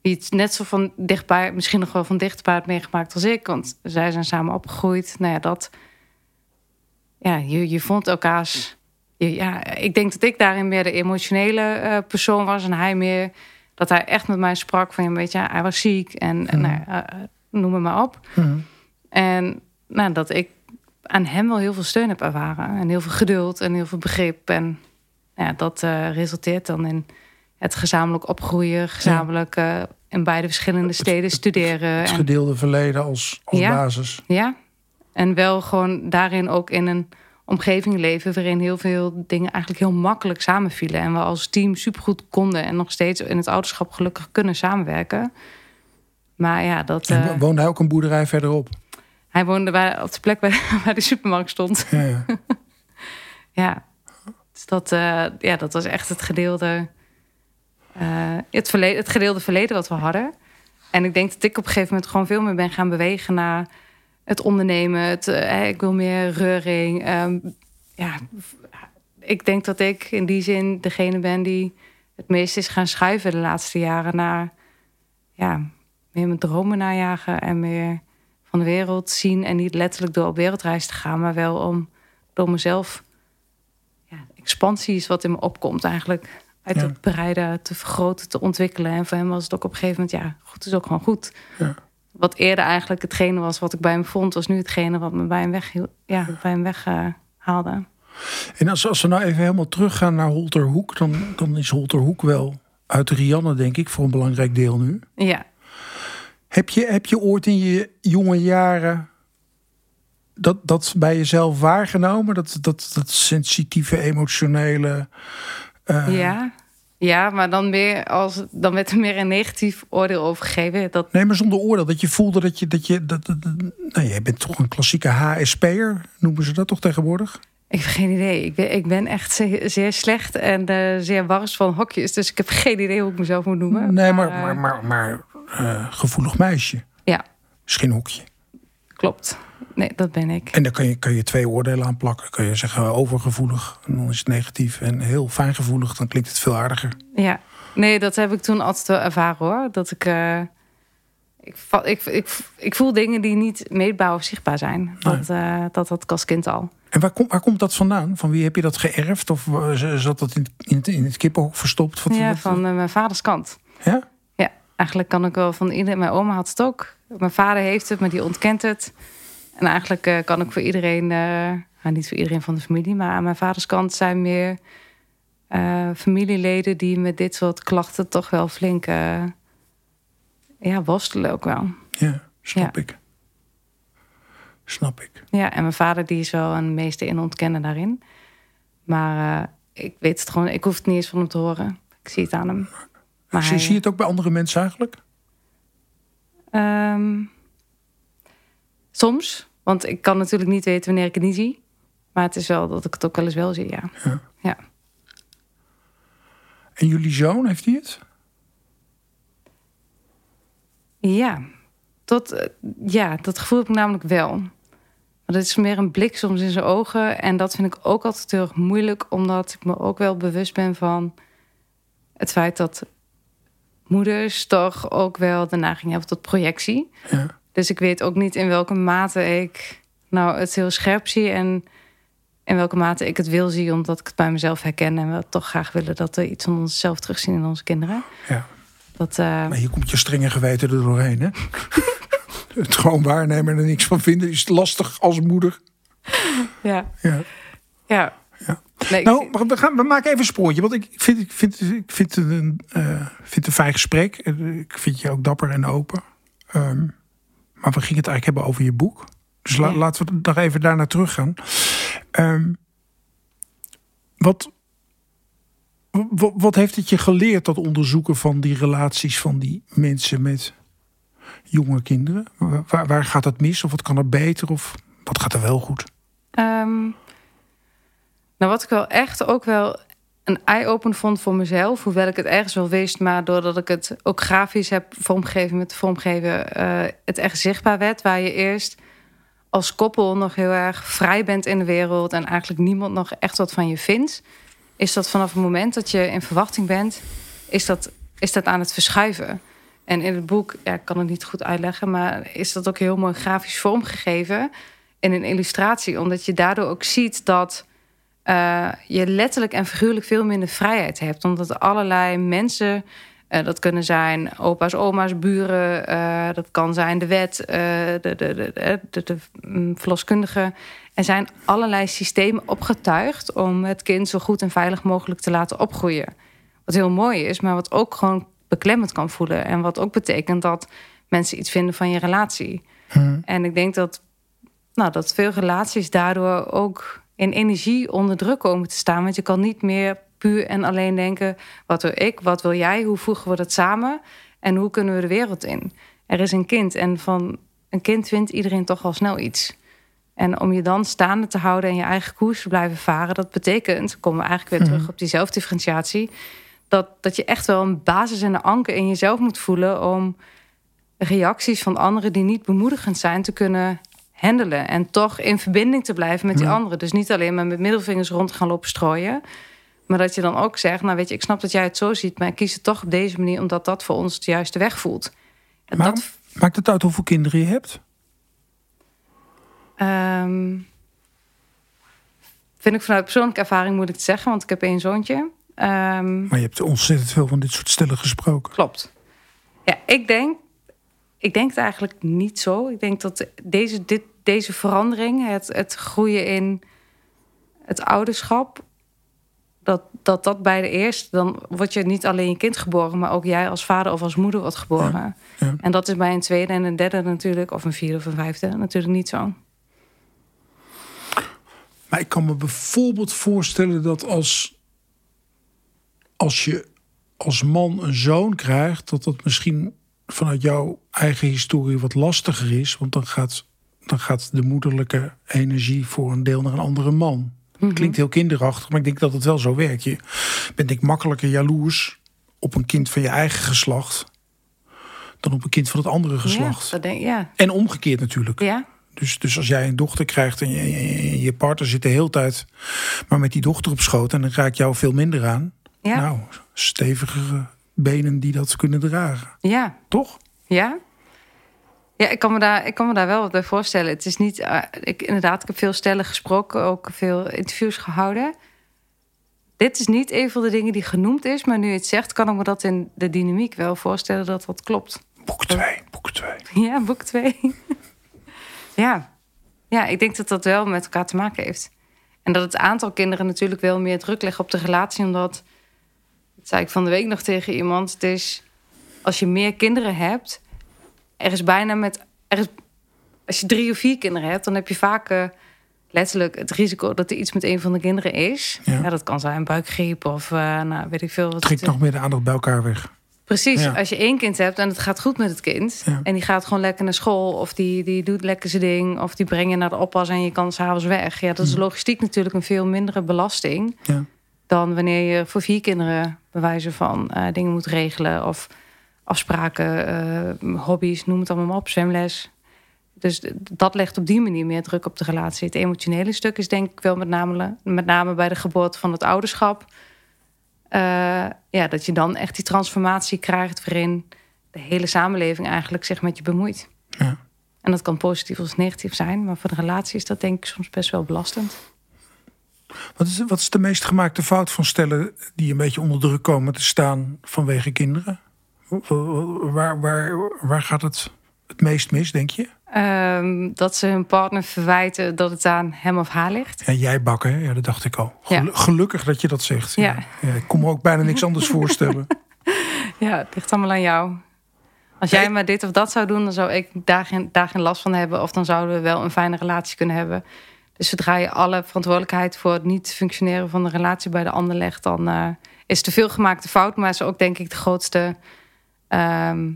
wie het net zo van dichtbij, misschien nog wel van dichtbij had meegemaakt als ik. Want zij zijn samen opgegroeid. Nou ja, dat. Ja, je, je vond elkaars. je- ja, ik denk dat ik daarin meer de emotionele eh, persoon was en hij meer dat hij echt met mij sprak van, ja, weet je, hij was ziek en nou, ja, eh, noem het maar op. En nou, dat ik aan hem wel heel veel steun heb ervaren. En heel veel geduld en heel veel begrip. En ja, dat eh, resulteert dan in het gezamenlijk opgroeien. Gezamenlijk eh, in beide verschillende steden studeren. Het En, gedeelde verleden als, als Ja. basis. ja, en wel gewoon daarin ook in een omgeving leven... waarin heel veel dingen eigenlijk heel makkelijk samenvielen. En we als team supergoed konden... en nog steeds in het ouderschap gelukkig kunnen samenwerken. Maar ja, dat... En eh, wo- woonde hij ook een boerderij verderop? Hij woonde bij, op de plek waar, waar de supermarkt stond. Ja, ja. Ja, dus dat, eh, ja, dat was echt het gedeelde, eh, het, verleden, het gedeelde verleden wat we hadden. En ik denk dat ik op een gegeven moment gewoon veel meer ben gaan bewegen naar het ondernemen. Het, eh, ik wil meer reuring. Ehm, ja, ik denk dat ik in die zin degene ben die het meest is gaan schuiven de laatste jaren naar ja, meer mijn dromen najagen en meer van de wereld zien. En niet letterlijk door op wereldreis te gaan, maar wel om door mezelf. Ja, expansie is wat in me opkomt eigenlijk. Uit Ja. het bereiden te vergroten, te ontwikkelen. En voor hem was het ook op een gegeven moment, ja, goed is ook gewoon goed. Ja. Wat eerder eigenlijk hetgene was wat ik bij hem vond, was nu hetgene wat me bij hem weg, ja, bij hem weg haalde. En als, als we nou even helemaal teruggaan naar Holterhoek, dan, dan is Holterhoek wel uit Rianne, denk ik, voor een belangrijk deel nu. Ja, Heb je, heb je ooit in je jonge jaren dat, dat bij jezelf waargenomen? Dat, dat, dat sensitieve, emotionele. eh, ja. ja, maar dan, meer als, dan werd er meer een negatief oordeel over gegeven. Dat, Nee, maar zonder oordeel. Dat je voelde dat je. Dat je dat, dat, dat- nou, jij bent toch een klassieke HSP'er, noemen ze dat toch tegenwoordig? ik heb geen idee. Ik ben, ik ben echt zeer, zeer slecht en eh, zeer wars van hokjes. Dus ik heb geen idee hoe ik mezelf moet noemen. Nee, maar, eh, maar, maar, maar eh, gevoelig meisje. Ja, Is geen hokje. klopt. Nee, dat ben ik. En daar kan je, kan je twee oordelen aan plakken. Kan je zeggen eh, overgevoelig, dan is het negatief. En heel fijngevoelig, dan klinkt het veel aardiger. Ja, nee, dat heb ik toen altijd wel ervaren hoor. Dat ik, eh, ik, ik, ik, ik voel dingen die niet meetbaar of zichtbaar zijn. Dat, eh, dat had ik als kind al. En waar, komt waar komt dat vandaan? Van wie heb je dat geërfd? Of zat dat in, in, het- in het kippenhok verstopt? Wat- Ja, wat- van mijn vaders kant. ja? Eigenlijk kan ik wel van iedereen. Mijn oma had het ook. Mijn vader heeft het, maar die ontkent het. En eigenlijk eh, kan ik voor iedereen, eh, nou, niet voor iedereen van de familie, maar aan mijn vaders kant zijn meer eh, familieleden die met dit soort klachten toch wel flink ja, worstelen ook wel. Ja, snap ik. Snap ik. Ja, en mijn vader die is wel een meeste in ontkennen daarin. Maar ik weet het gewoon, ik hoef het niet eens van hem te horen. Ik zie het aan hem. Maar zie, hij, zie je het ook bij andere mensen eigenlijk? Um, soms, want ik kan natuurlijk niet weten wanneer ik het niet zie. Maar het is wel dat ik het ook wel eens wel zie, ja. ja. ja. En jullie zoon, heeft hij het? Ja, tot, eh, ja, dat gevoel heb ik namelijk wel. Maar dat is meer een blik soms in zijn ogen. En dat vind ik ook altijd heel erg moeilijk, omdat ik me ook wel bewust ben van het feit dat moeders toch ook wel de neiging hebben tot projectie. Ja. Dus ik weet ook niet in welke mate ik nou het heel scherp zie en in welke mate ik het wil zien, omdat ik het bij mezelf herken en we toch graag willen dat we iets van onszelf terugzien in onze kinderen. Ja. Dat, uh... Maar hier komt je strenge geweten er doorheen, hè? het gewoon waarnemen en er niks van vinden is lastig als moeder. Ja. Ja. ja. Ja. nou, we, gaan, we maken even een spoortje. Want ik vind, ik vind, ik vind, het, een, uh, vind een fijn gesprek. Ik vind je ook dapper en open. Um, maar we gingen het eigenlijk hebben over je boek. Dus laten we nog even daarna terug gaan. Um, wat, wat, wat, heeft het je geleerd, dat onderzoeken van die relaties van die mensen met jonge kinderen? Waar, waar gaat het mis? Of wat kan er beter? Of wat gaat er wel goed? Um, nou, wat ik wel echt ook wel een eye-open vond voor mezelf. Hoewel ik het ergens wel wist, maar doordat ik het ook grafisch heb vormgegeven met vormgeven, uh, het echt zichtbaar werd. Waar je eerst als koppel nog heel erg vrij bent in de wereld en eigenlijk niemand nog echt wat van je vindt. Is dat vanaf het moment dat je in verwachting bent, is dat, is dat aan het verschuiven. En in het boek, ja, ik kan het niet goed uitleggen, maar is dat ook heel mooi grafisch vormgegeven in een illustratie. Omdat je daardoor ook ziet dat uh, je letterlijk en figuurlijk veel minder vrijheid hebt. Omdat allerlei mensen, uh, dat kunnen zijn opa's, oma's, buren, uh, dat kan zijn de wet, de, de, de, de, de mm, verloskundige. Er zijn allerlei systemen opgetuigd om het kind zo goed en veilig mogelijk te laten opgroeien. Wat heel mooi is, maar wat ook gewoon beklemmend kan voelen. En wat ook betekent dat mensen iets vinden van je relatie. Hmm. En ik denk dat, nou, dat veel relaties daardoor ook in energie onder druk komen te staan. Want je kan niet meer puur en alleen denken: wat wil ik, wat wil jij, hoe voegen we dat samen en hoe kunnen we de wereld in? Er is een kind en van een kind vindt iedereen toch al snel iets. En om je dan staande te houden en je eigen koers te blijven varen, dat betekent, komen we eigenlijk weer terug mhm. op die zelfdifferentiatie, dat, dat je echt wel een basis en een anker in jezelf moet voelen om reacties van anderen die niet bemoedigend zijn te kunnen handelen. En toch in verbinding te blijven met die anderen. Dus niet alleen maar met middelvingers rond gaan lopen strooien. Maar dat je dan ook zegt, nou weet je, ik snap dat jij het zo ziet... maar ik kies het toch op deze manier omdat dat voor ons de juiste weg voelt. En maar, dat... Maakt het uit hoeveel kinderen je hebt? Um, vind ik vanuit persoonlijke ervaring moet ik het zeggen, want ik heb één zoontje. Um, maar je hebt ontzettend veel van dit soort stellen gesproken. Klopt. Ja, ik denk, ik denk het eigenlijk niet zo. Ik denk dat deze, dit, deze verandering, het, het groeien in het ouderschap, dat, dat dat bij de eerste, dan word je niet alleen je kind geboren, maar ook jij als vader of als moeder wordt geboren. Ja, En dat is bij een tweede en een derde natuurlijk, of een vierde of een vijfde, natuurlijk niet zo. Maar ik kan me bijvoorbeeld voorstellen dat als, als je als man een zoon krijgt, dat dat misschien vanuit jouw eigen historie wat lastiger is. Want dan gaat dan gaat de moederlijke energie voor een deel naar een andere man. Mhm. Klinkt heel kinderachtig, maar ik denk dat het wel zo werkt. Je bent ik makkelijker jaloers op een kind van je eigen geslacht dan op een kind van het andere geslacht. Ja, denk, ja. En omgekeerd natuurlijk. Ja. Dus, dus als jij een dochter krijgt en je, je, partner zit de hele tijd maar met die dochter op schoot en dan raakt jou veel minder aan. Ja. Nou, stevigere benen die dat kunnen dragen. Ja. Toch? Ja. Ja, ik kan me daar, ik kan me daar wel wat bij voorstellen. Het is niet, uh, ik, inderdaad, ik heb veel stellen gesproken, ook veel interviews gehouden. Dit is niet een van de dingen die genoemd is, maar nu je het zegt, kan ik me dat in de dynamiek wel voorstellen dat dat klopt. Boek 2, boek 2. Ja, boek 2. ja. ja, ik denk dat dat wel met elkaar te maken heeft. En dat het aantal kinderen natuurlijk wel meer druk legt op de relatie, omdat, dat zei ik van de week nog tegen iemand, het is als je meer kinderen hebt er is bijna met. Er is, als je drie of vier kinderen hebt, dan heb je vaak eh, letterlijk het risico dat er iets met een van de kinderen is. Ja. Ja, dat kan zijn buikgriep of uh, nou, weet ik veel. Wat Trekt het- nog meer de aandacht bij elkaar weg. Precies, Ja. als je één kind hebt en het gaat goed met het kind... Ja. en die gaat gewoon lekker naar school... of die, die doet lekker zijn ding... of die breng je naar de oppas en je kan s'avonds weg. Ja, dat is Mm. logistiek natuurlijk een veel mindere belasting... Ja. dan wanneer je voor vier kinderen... bij wijze van eh, dingen moet regelen... of afspraken, eh, hobby's, noem het allemaal maar op, zwemles. Dus dat legt op die manier meer druk op de relatie. Het emotionele stuk is denk ik wel met name, met name bij de geboorte van het ouderschap... Eh, ja, dat je dan echt die transformatie krijgt waarin de hele samenleving eigenlijk zich met je bemoeit. Ja. En dat kan positief of negatief zijn, maar voor de relatie is dat denk ik soms best wel belastend. Wat, is, wat is de meest gemaakte fout van stellen die een beetje onder druk komen te staan vanwege kinderen? Waar, waar, waar gaat het het meest mis, denk je? Ehm, dat ze hun partner verwijten dat het aan hem of haar ligt. Ja, jij bakken, hè? ja, dat dacht ik al. Ja. Gelukkig dat je dat zegt. Ja. Ja, ik kon me ook bijna niks anders voorstellen. Ja, het ligt allemaal aan jou. Als jij maar dit of dat zou doen, dan zou ik daar geen, daar geen last van hebben. Of dan zouden we wel een fijne relatie kunnen hebben. Dus zodra je alle verantwoordelijkheid voor het niet functioneren van de relatie bij de ander legt, dan eh, is het te veel gemaakte fout. Maar is ook denk ik de grootste ehm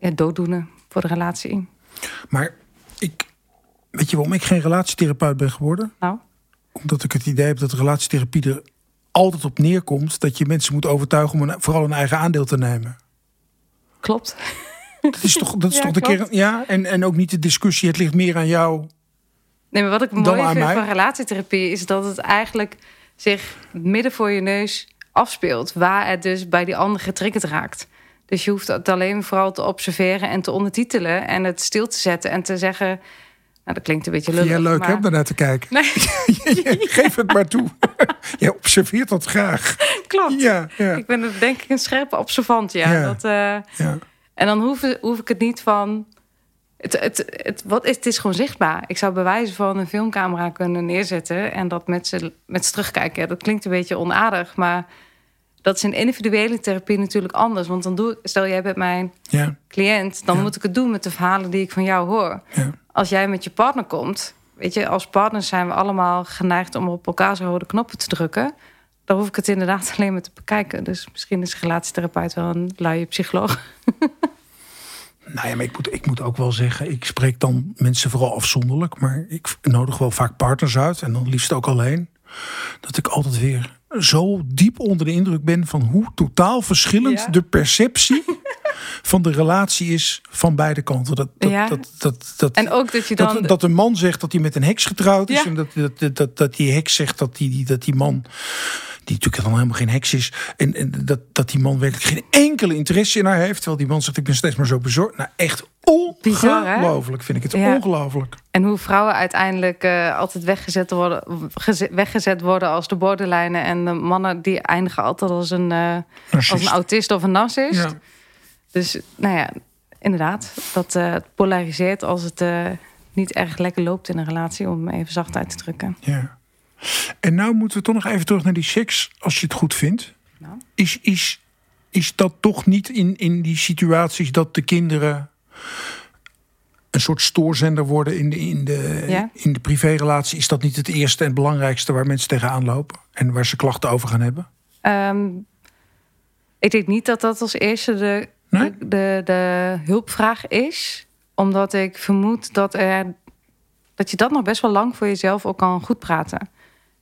ja, dooddoener voor de relatie. Maar ik, weet je waarom ik geen relatietherapeut ben geworden? Nou, Omdat ik het idee heb dat relatietherapie er altijd op neerkomt... dat je mensen moet overtuigen om een, vooral een eigen aandeel te nemen. klopt. Dat is toch, dat is Ja, toch de kern? Ja, en, en ook niet de discussie. Het ligt meer aan jou. Nee, maar wat ik mooi vind mij. van relatietherapie is dat het eigenlijk zich midden voor je neus afspeelt, waar het dus bij die ander getriggerd raakt. Dus je hoeft het alleen vooral te observeren en te ondertitelen en het stil te zetten en te zeggen. Nou, dat klinkt een beetje lullig. jij leuk maar... hè, om daarnaar te kijken? Nee, Geef het maar toe. jij observeert dat graag. klopt. Ja, ja, Ik ben denk ik een scherpe observant, ja. Ja. Dat, eh, ja. En dan hoef, hoef ik het niet van. Het, het, het, wat is, het is gewoon zichtbaar. Ik zou bij wijze van een filmcamera kunnen neerzetten en dat met z'n met z'n terugkijken. Ja, dat klinkt een beetje onaardig, maar dat is in individuele therapie natuurlijk anders. Want dan doe ik, stel jij bent mijn ja, cliënt, dan Ja. moet ik het doen met de verhalen die ik van jou hoor. ja. Als jij met je partner komt, weet je, als partners zijn we allemaal geneigd om op elkaar zijn rode knoppen te drukken. Dan hoef ik het inderdaad alleen maar te bekijken. Dus misschien is relatietherapeut wel een luie psycholoog. Nou ja, maar ik moet, ik moet ook wel zeggen, ik spreek dan mensen vooral afzonderlijk, maar ik nodig wel vaak partners uit en dan liefst ook alleen. Dat ik altijd weer zo diep onder de indruk ben van hoe totaal verschillend Ja. de perceptie van de relatie is van beide kanten. Dat, dat, Ja. dat, dat, dat, En ook dat je dan. dat, dat een man zegt dat hij met een heks getrouwd is. Ja. En dat, dat, dat, dat, die heks zegt dat die- dat die man. Die natuurlijk dan helemaal geen heks is. En, en dat, dat die man werkelijk geen enkele interesse in haar heeft. Terwijl die man zegt: Ik ben steeds maar zo bezorgd. Nou, echt ongelooflijk vind ik het. Ja. Ongelooflijk. En hoe vrouwen uiteindelijk eh, altijd weggezet worden, geze- weggezet worden als de borderlijnen. En de mannen die eindigen altijd als een, eh, als een autist of een narcist. Ja. Dus nou ja, inderdaad. Dat eh, polariseert als het niet erg lekker loopt in een relatie. Om even zacht uit te drukken. Ja. En nou moeten we toch nog even terug naar die seks, als je het goed vindt. Nou. Is, is, is dat toch niet in, in die situaties dat de kinderen een soort stoorzender worden in de, in de, Ja. in de privérelatie? Is dat niet het eerste en belangrijkste waar mensen tegenaan lopen? En waar ze klachten over gaan hebben? Ehm, ik denk niet dat dat als eerste de, Nee? de, de, de hulpvraag is. Omdat ik vermoed dat, er, dat je dat nog best wel lang voor jezelf ook kan goed praten.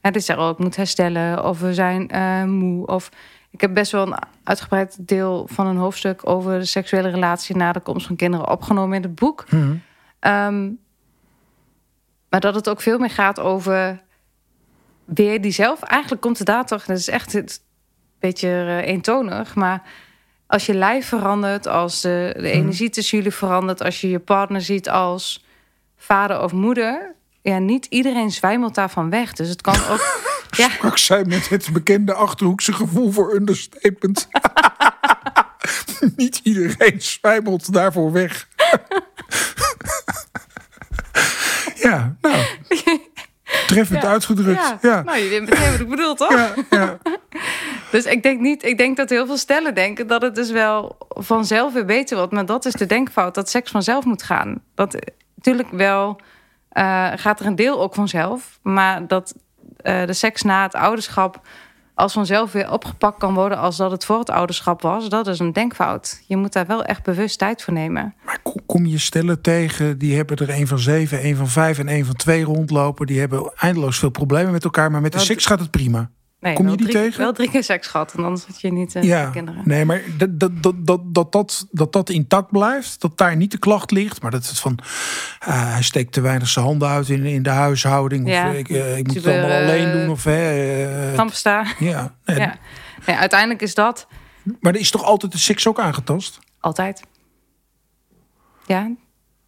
Hè, dus zeggen, oh, ik moet herstellen of we zijn eh, moe. Of ik heb best wel een uitgebreid deel van een hoofdstuk over de seksuele relatie na de komst van kinderen opgenomen in het boek. Mhm. Ehm, maar dat het ook veel meer gaat over weer die zelf. Eigenlijk komt het daar toch, dat is echt een beetje eh, eentonig, maar als je lijf verandert, als de, de energie tussen jullie verandert, als je je partner ziet als vader of moeder, ja, niet iedereen zwijmelt daarvan weg. Dus het kan ook. ja, Sprak zij met het bekende achterhoekse gevoel voor understatement. Niet iedereen zwijmelt daarvoor weg. ja, nou. Treffend Ja. uitgedrukt. ja. Ja. nou je weet meteen wat ik bedoel, toch? Ja, ja. Dus ik denk niet, ik denk dat heel veel stellen denken dat het dus wel vanzelf weer beter wordt. Maar dat is de denkfout, dat seks vanzelf moet gaan. Dat natuurlijk wel uh, gaat er een deel ook vanzelf. Maar dat uh, de seks na het ouderschap als vanzelf weer opgepakt kan worden als dat het voor het ouderschap was, dat is een denkfout. Je moet daar wel echt bewust tijd voor nemen. Maar kom je stellen tegen, die hebben er een van zeven, een van vijf en een van twee rondlopen. Die hebben eindeloos veel problemen met elkaar, maar met de seks gaat het prima. Nee, Kom je die tegen? Wel drie keer seks gehad en anders had je niet uh, ja, kinderen. Nee, maar dat dat, dat, dat, dat, dat, intact blijft, dat daar niet de klacht ligt, maar dat het van uh, hij steekt te weinig zijn handen uit in, in de huishouding. Ja. Of ik, uh, ik moet het allemaal alleen doen. Of, Tramsta. Ja. Ja. Nee, uiteindelijk is dat. Maar er is toch altijd de seks ook aangetast? Altijd. Ja,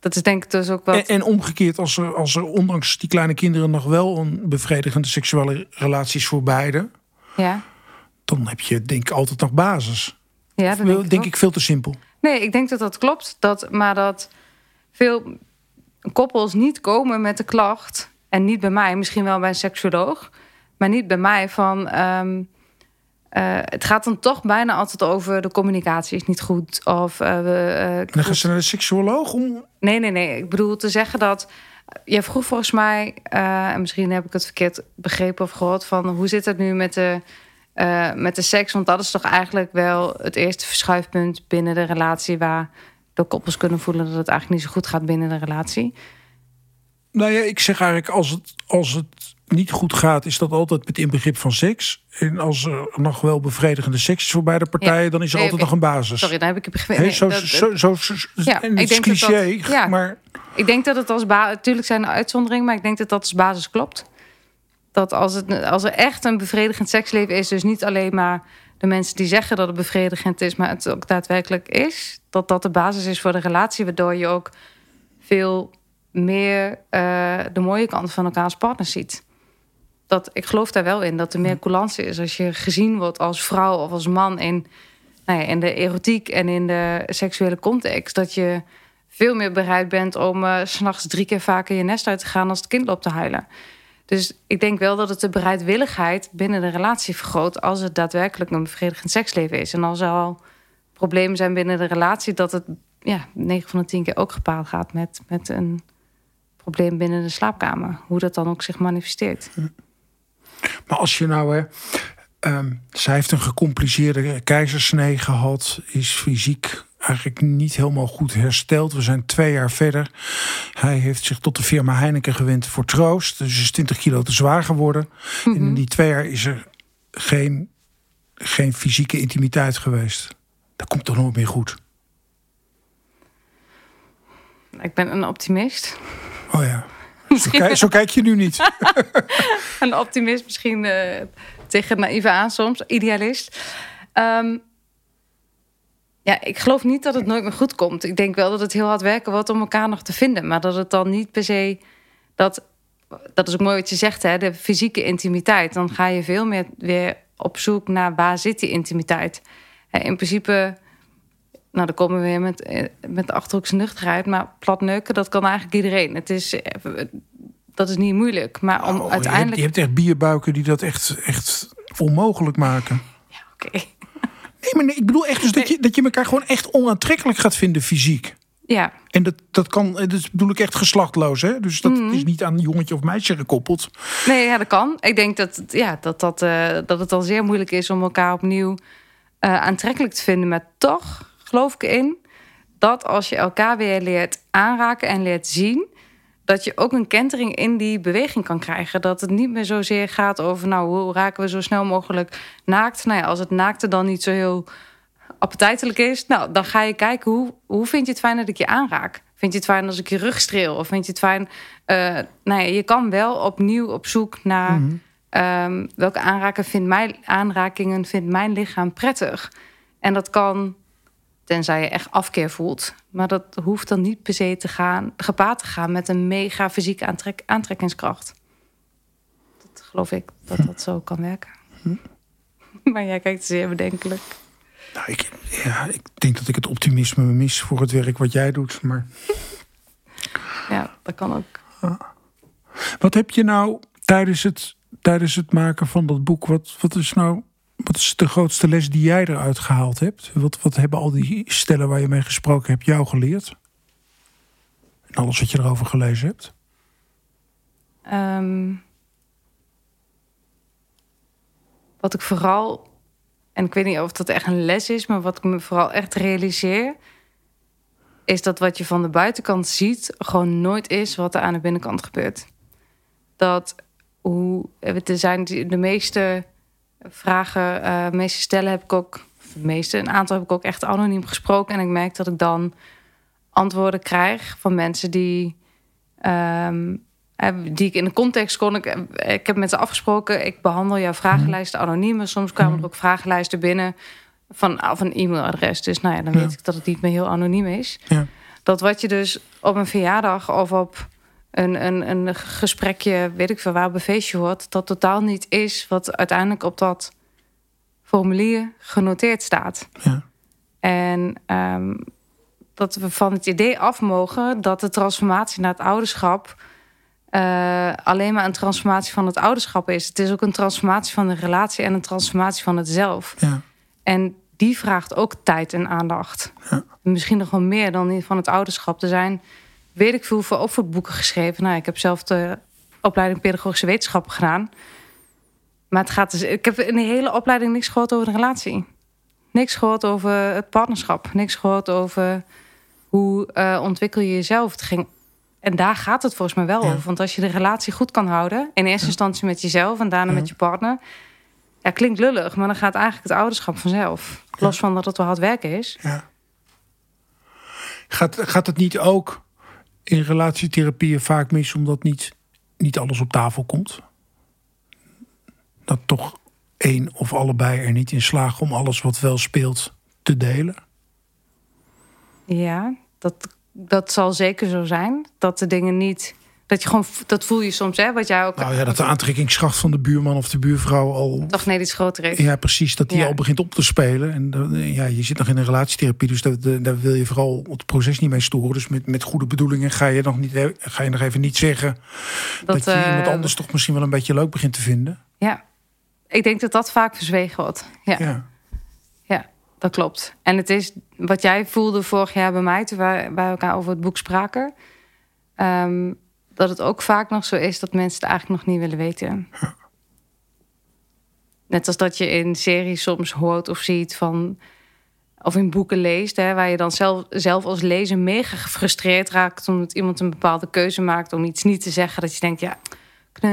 dat is denk ik dus ook wel. En, en, omgekeerd, als er, als er ondanks die kleine kinderen nog wel een bevredigende seksuele relatie is voor beide. Ja. Dan heb je denk ik altijd nog basis. Ja, dat denk, ik, denk ik veel te simpel. Nee, ik denk dat dat klopt. Dat, maar dat veel koppels niet komen met de klacht. En niet bij mij, misschien wel bij een seksuoloog. Maar niet bij mij van. Um, uh, het gaat dan toch bijna altijd over de communicatie is niet goed. Of, uh, uh, dan gaan ze naar de seksuoloog om. Nee, nee, nee. Ik bedoel te zeggen dat. Je vroeg volgens mij, en misschien heb ik het verkeerd begrepen of gehoord, van hoe zit het nu met de, met de seks? Want dat is toch eigenlijk wel het eerste verschuifpunt binnen de relatie waar de koppels kunnen voelen dat het eigenlijk niet zo goed gaat binnen de relatie. Nou ja, ik zeg eigenlijk als het, als het niet goed gaat, is dat altijd met inbegrip van seks. En als er nog wel bevredigende seks is voor beide partijen, ja. dan is er nee, altijd nog een basis. Sorry, daar heb ik je begrepen. Nee, zo, zo, zo, zo, ja, en het ik is denk cliché, dat, ja, maar... Ik denk dat het als basis... Natuurlijk zijn er uitzonderingen, maar ik denk dat dat als basis klopt. Dat als, het, als er echt een bevredigend seksleven is... dus niet alleen maar de mensen die zeggen dat het bevredigend is... maar het ook daadwerkelijk is... dat dat de basis is voor de relatie... waardoor je ook veel meer uh, de mooie kant van elkaar als partner ziet. Dat, ik geloof daar wel in, dat er meer coulance is... als je gezien wordt als vrouw of als man... in, nou ja, in de erotiek en in de seksuele context... dat je veel meer bereid bent om uh, s'nachts drie keer vaker je nest uit te gaan... als het kind op te huilen. Dus ik denk wel dat het de bereidwilligheid binnen de relatie vergroot... als het daadwerkelijk een bevredigend seksleven is. En als er al problemen zijn binnen de relatie... dat het ja, 9 van de 10 keer ook gepaard gaat met, met een probleem binnen de slaapkamer. Hoe dat dan ook zich manifesteert. Maar als je nou... Hè, um, zij heeft een gecompliceerde keizersnee gehad... is fysiek eigenlijk niet helemaal goed hersteld. We zijn twee jaar verder. Hij heeft zich tot de firma Heineken gewend voor troost. Dus is 20 kilo te zwaar geworden. Mm -hmm. En in die twee jaar is er geen, geen fysieke intimiteit geweest. Dat komt toch nooit meer goed? Ik ben een optimist. Oh ja. Zo kijk, zo kijk, je nu niet. een optimist, misschien uh, tegen naïeve aan soms, idealist. Um, ja, ik geloof niet dat het nooit meer goed komt. Ik denk wel dat het heel hard werken wordt om elkaar nog te vinden. Maar dat het dan niet per se... Dat, dat is ook mooi wat je zegt, hè, de fysieke intimiteit. Dan ga je veel meer weer op zoek naar waar zit die intimiteit. In principe, nou dan komen we weer met, met de Achterhoekse nuchterheid. Maar platneuken, dat kan eigenlijk iedereen. Het is, dat is niet moeilijk. Maar om oh, uiteindelijk... Je hebt, je hebt echt bierbuiken die dat echt, echt onmogelijk maken. Ja, oké. Okay. Nee, maar nee, ik bedoel echt dus dat je, dat je elkaar gewoon echt onaantrekkelijk gaat vinden fysiek. Ja. En dat, dat kan, dat bedoel ik echt geslachtloos, hè? Dus dat Mhm. is niet aan jongetje of meisje gekoppeld. Nee, ja, dat kan. Ik denk dat, ja, dat, dat, uh, dat het al zeer moeilijk is om elkaar opnieuw uh, aantrekkelijk te vinden. Maar toch geloof ik in dat als je elkaar weer leert aanraken en leert zien, dat je ook een kentering in die beweging kan krijgen. Dat het niet meer zozeer gaat over, nou, hoe raken we zo snel mogelijk naakt? Nou ja, als het naakte dan niet zo heel appetijtelijk is, nou, dan ga je kijken, hoe, hoe vind je het fijn dat ik je aanraak? Vind je het fijn als ik je rug streel? Of vind je het fijn... Uh, nou ja, je kan wel opnieuw op zoek naar... Mm -hmm. um, welke aanraken vindt mijn, aanrakingen vindt mijn lichaam prettig? En dat kan, tenzij je echt afkeer voelt... maar dat hoeft dan niet per se te gaan, gepaard te gaan... met een mega fysieke aantrek, aantrekkingskracht. Dat geloof ik, dat dat zo kan werken. Hm. maar jij kijkt zeer bedenkelijk. Nou, ik, ja, ik denk dat ik het optimisme mis voor het werk wat jij doet. Maar... Ja, dat kan ook. Wat heb je nou tijdens het, tijdens het maken van dat boek? Wat, wat is nou wat is de grootste les die jij eruit gehaald hebt? Wat, wat hebben al die stellen waar je mee gesproken hebt jou geleerd? En alles wat je erover gelezen hebt? Ehm, wat ik vooral, en ik weet niet of dat echt een les is, maar wat ik me vooral echt realiseer, is dat wat je van de buitenkant ziet, gewoon nooit is wat er aan de binnenkant gebeurt. Dat hoe er zijn de meeste vragen, uh, meeste stellen heb ik ook, de meeste, een aantal heb ik ook echt anoniem gesproken. En ik merk dat ik dan antwoorden krijg van mensen die, um, die ik in de context kon. Ik, ik heb met ze afgesproken, ik behandel jouw vragenlijsten anoniem. Soms kwamen er mhm. ook vragenlijsten binnen van, een e-mailadres. Dus nou ja, dan weet ik dat het niet meer heel anoniem is. Ja. Dat wat je dus op een verjaardag of op een, een, een gesprekje, weet ik veel waar, op een feestje hoort, dat totaal niet is wat uiteindelijk op dat formulier genoteerd staat. Ja. En ehm, dat we van het idee af mogen dat de transformatie naar het ouderschap uh, alleen maar een transformatie van het ouderschap is. Het is ook een transformatie van de relatie en een transformatie van het zelf. Ja. En die vraagt ook tijd en aandacht. Ja. Misschien nog wel meer dan die van het ouderschap. Er zijn weet ik veel voor opvoedboeken geschreven. Nou, ik heb zelf de opleiding pedagogische wetenschappen gedaan. Maar het gaat dus, ik heb in de hele opleiding niks gehoord over de relatie. Niks gehoord over het partnerschap. Niks gehoord over hoe uh, ontwikkel je jezelf. Het ging, en daar gaat het volgens mij wel over. Want als je de relatie goed kan houden, in eerste instantie met jezelf en daarna met je partner. Ja, klinkt lullig, maar dan gaat eigenlijk het ouderschap vanzelf. Los van dat het wel hard werken is. Ja. Gaat, gaat het niet ook in relatietherapieën vaak mis omdat niet, niet alles op tafel komt. Dat toch één of allebei er niet in slagen om alles wat wel speelt te delen. Ja, dat, dat zal zeker zo zijn. Dat de dingen niet dat je gewoon, dat voel je soms, hè? Wat jij ook. Nou ja, dat de aantrekkingskracht van de buurman of de buurvrouw al. Toch net iets groter is. Ja, precies. Dat die al begint op te spelen. En ja, je zit nog in een relatietherapie, dus daar, wil je vooral het proces niet mee storen. Dus met, met goede bedoelingen ga je, nog niet, ga je nog even niet zeggen. Dat, dat je uh, iemand anders toch misschien wel een beetje leuk begint te vinden. Ja, ik denk dat dat vaak verzwegen wordt. Ja. ja. ja. dat klopt. En het is wat jij voelde vorig jaar bij mij, toen wij bij elkaar over het boek spraken. Ehm, dat het ook vaak nog zo is dat mensen het eigenlijk nog niet willen weten. Net als dat je in series soms hoort of ziet van. Of in boeken leest, hè, waar je dan zelf, zelf als lezer mega gefrustreerd raakt. omdat iemand een bepaalde keuze maakt om iets niet te zeggen. Dat je denkt, ja,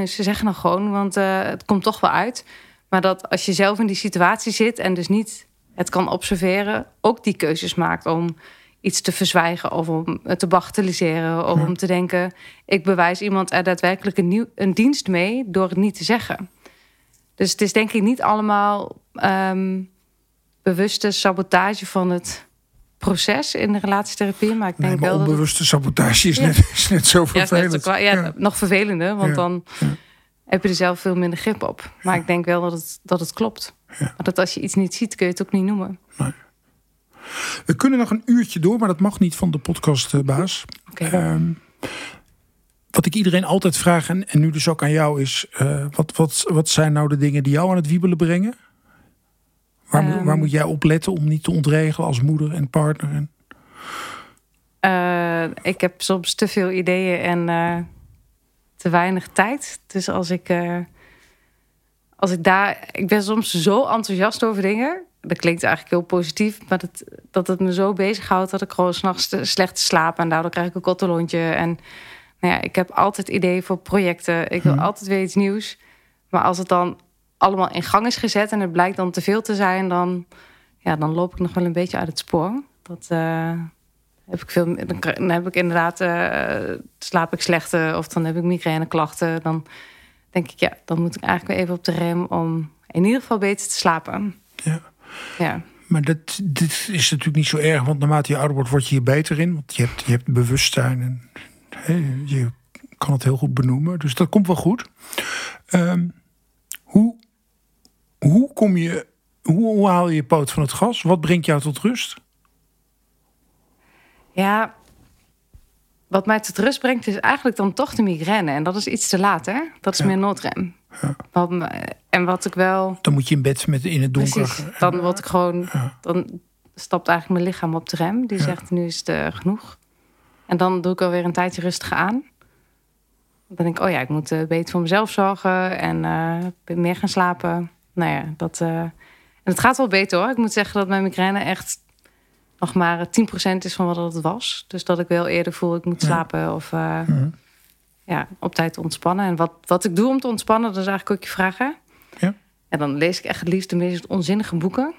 ze zeggen dan gewoon, want uh, het komt toch wel uit. Maar dat als je zelf in die situatie zit en dus niet het kan observeren, ook die keuzes maakt om iets te verzwijgen of om te bagatelliseren of om te denken: ik bewijs iemand er daadwerkelijk een, nieuw, een dienst mee door het niet te zeggen. Dus het is denk ik niet allemaal um, bewuste sabotage van het proces in de relatietherapie. Maar ik denk wel dat onbewuste sabotage is, net, is net zo vervelend. Ja, ja, nog vervelender, want dan heb je er zelf veel minder grip op. Maar ik denk wel dat het, dat het klopt. Maar dat als je iets niet ziet, kun je het ook niet noemen. Nee. Kunnen nog een uurtje door, maar dat mag niet van de podcastbaas. Okay. Ehm, wat ik iedereen altijd vraag, en, nu dus ook aan jou, is: uh, wat, wat, wat zijn nou de dingen die jou aan het wiebelen brengen? Waar, waar ehm. moet jij op letten om niet te ontregelen als moeder en partner? En... Uh, ik heb soms te veel ideeën en uh, te weinig tijd. Dus als ik, als ik daar. Ik ben soms zo enthousiast over dingen dat klinkt eigenlijk heel positief, maar dat, dat het me zo bezighoudt dat ik gewoon s'nachts slecht slaap en daardoor krijg ik een kottelontje. En nou ja, ik heb altijd ideeën voor projecten. Ik wil mhm. altijd weer iets nieuws. Maar als het dan allemaal in gang is gezet en het blijkt dan te veel te zijn, dan, ja, dan loop ik nog wel een beetje uit het spoor. Dat uh, heb ik veel. Dan heb ik inderdaad uh, slaap ik slechter of dan heb ik migraineklachten. Dan denk ik, ja, dan moet ik eigenlijk weer even op de rem om in ieder geval beter te slapen. Ja. Ja. Maar dat, dit is natuurlijk niet zo erg, want naarmate je ouder wordt, word je hier beter in. Want je hebt, je hebt bewustzijn en je kan het heel goed benoemen. Dus dat komt wel goed. Um, hoe, hoe kom je, hoe, hoe haal je je poot van het gas? Wat brengt jou tot rust? Ja, wat mij tot rust brengt is eigenlijk dan toch de migraine. En dat is iets te laat, hè? Dat is meer noodrem. Ja. Wat me- en wat ik wel... Dan moet je in bed met, in het donker. Precies, dan word ik gewoon... Ja. Dan stapt eigenlijk mijn lichaam op de rem. Die zegt, nu is het eh, genoeg. En dan doe ik alweer een tijdje rustig aan. Dan denk ik, oh ja, ik moet eh, beter voor mezelf zorgen. En eh, meer gaan slapen. Nou ja, dat... eh, en het gaat wel beter hoor. Ik moet zeggen dat mijn migraine echt nog maar 10% is van wat het was. Dus dat ik wel eerder voel, ik moet slapen of eh, Mhm. Ja, op tijd ontspannen. En wat, wat ik doe om te ontspannen, dat is eigenlijk ook je vragen. Ja. En dan lees ik echt het liefst de meest onzinnige boeken.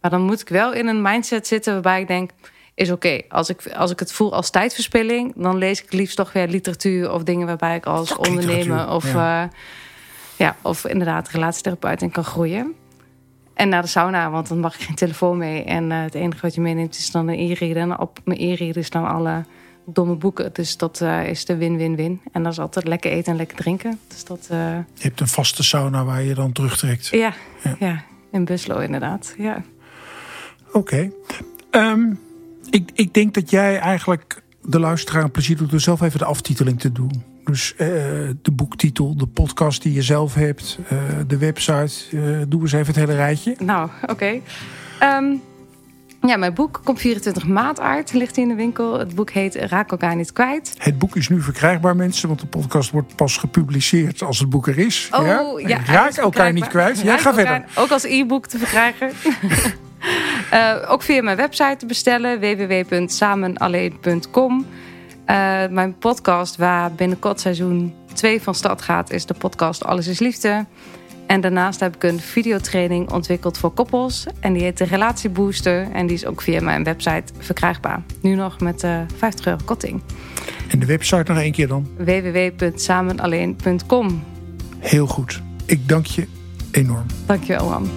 Maar dan moet ik wel in een mindset zitten waarbij ik denk... is oké, als, ik, als ik het voel als tijdverspilling... dan lees ik het liefst toch weer literatuur of dingen waarbij ik als ondernemer... of, ja. ja. ja, of inderdaad relatietherapeut in kan groeien. En naar de sauna, want dan mag ik geen telefoon mee. En eh, het enige wat je meeneemt is dan een e-reader. En op mijn e-reader staan alle domme boeken. Dus dat eh, is de win-win-win. En dat is altijd lekker eten en lekker drinken. Dus dat, eh, Je hebt een vaste sauna waar je dan terugtrekt. ja, Ja. ja. in Buslo inderdaad. Ja. Oké. Ehm, ik, ik denk dat jij eigenlijk de luisteraar een plezier doet door zelf even de aftiteling te doen. Dus eh, de boektitel, de podcast die je zelf hebt, de website. doe eens even het hele rijtje. Nou, oké. Ehm, ja, mijn boek komt 24 maart uit. Ligt in de winkel. Het boek heet Raak elkaar niet kwijt. Het boek is nu verkrijgbaar, mensen, want de podcast wordt pas gepubliceerd als het boek er is. Oh, ja. Raak elkaar niet kwijt. Ja, Raak ga elkaar- verder. Ook als e-book te verkrijgen. Eh, ook via mijn website te bestellen. www.samenalleen.com Eh, Mijn podcast waar binnenkort seizoen 2 van start gaat... is de podcast Alles is Liefde. En daarnaast heb ik een videotraining ontwikkeld voor koppels. En die heet de Relatiebooster. En die is ook via mijn website verkrijgbaar. Nu nog met eh 50 euro korting. En de website nog één keer dan. www.samenalleen.com Heel goed. Ik dank je enorm. Dankjewel, man.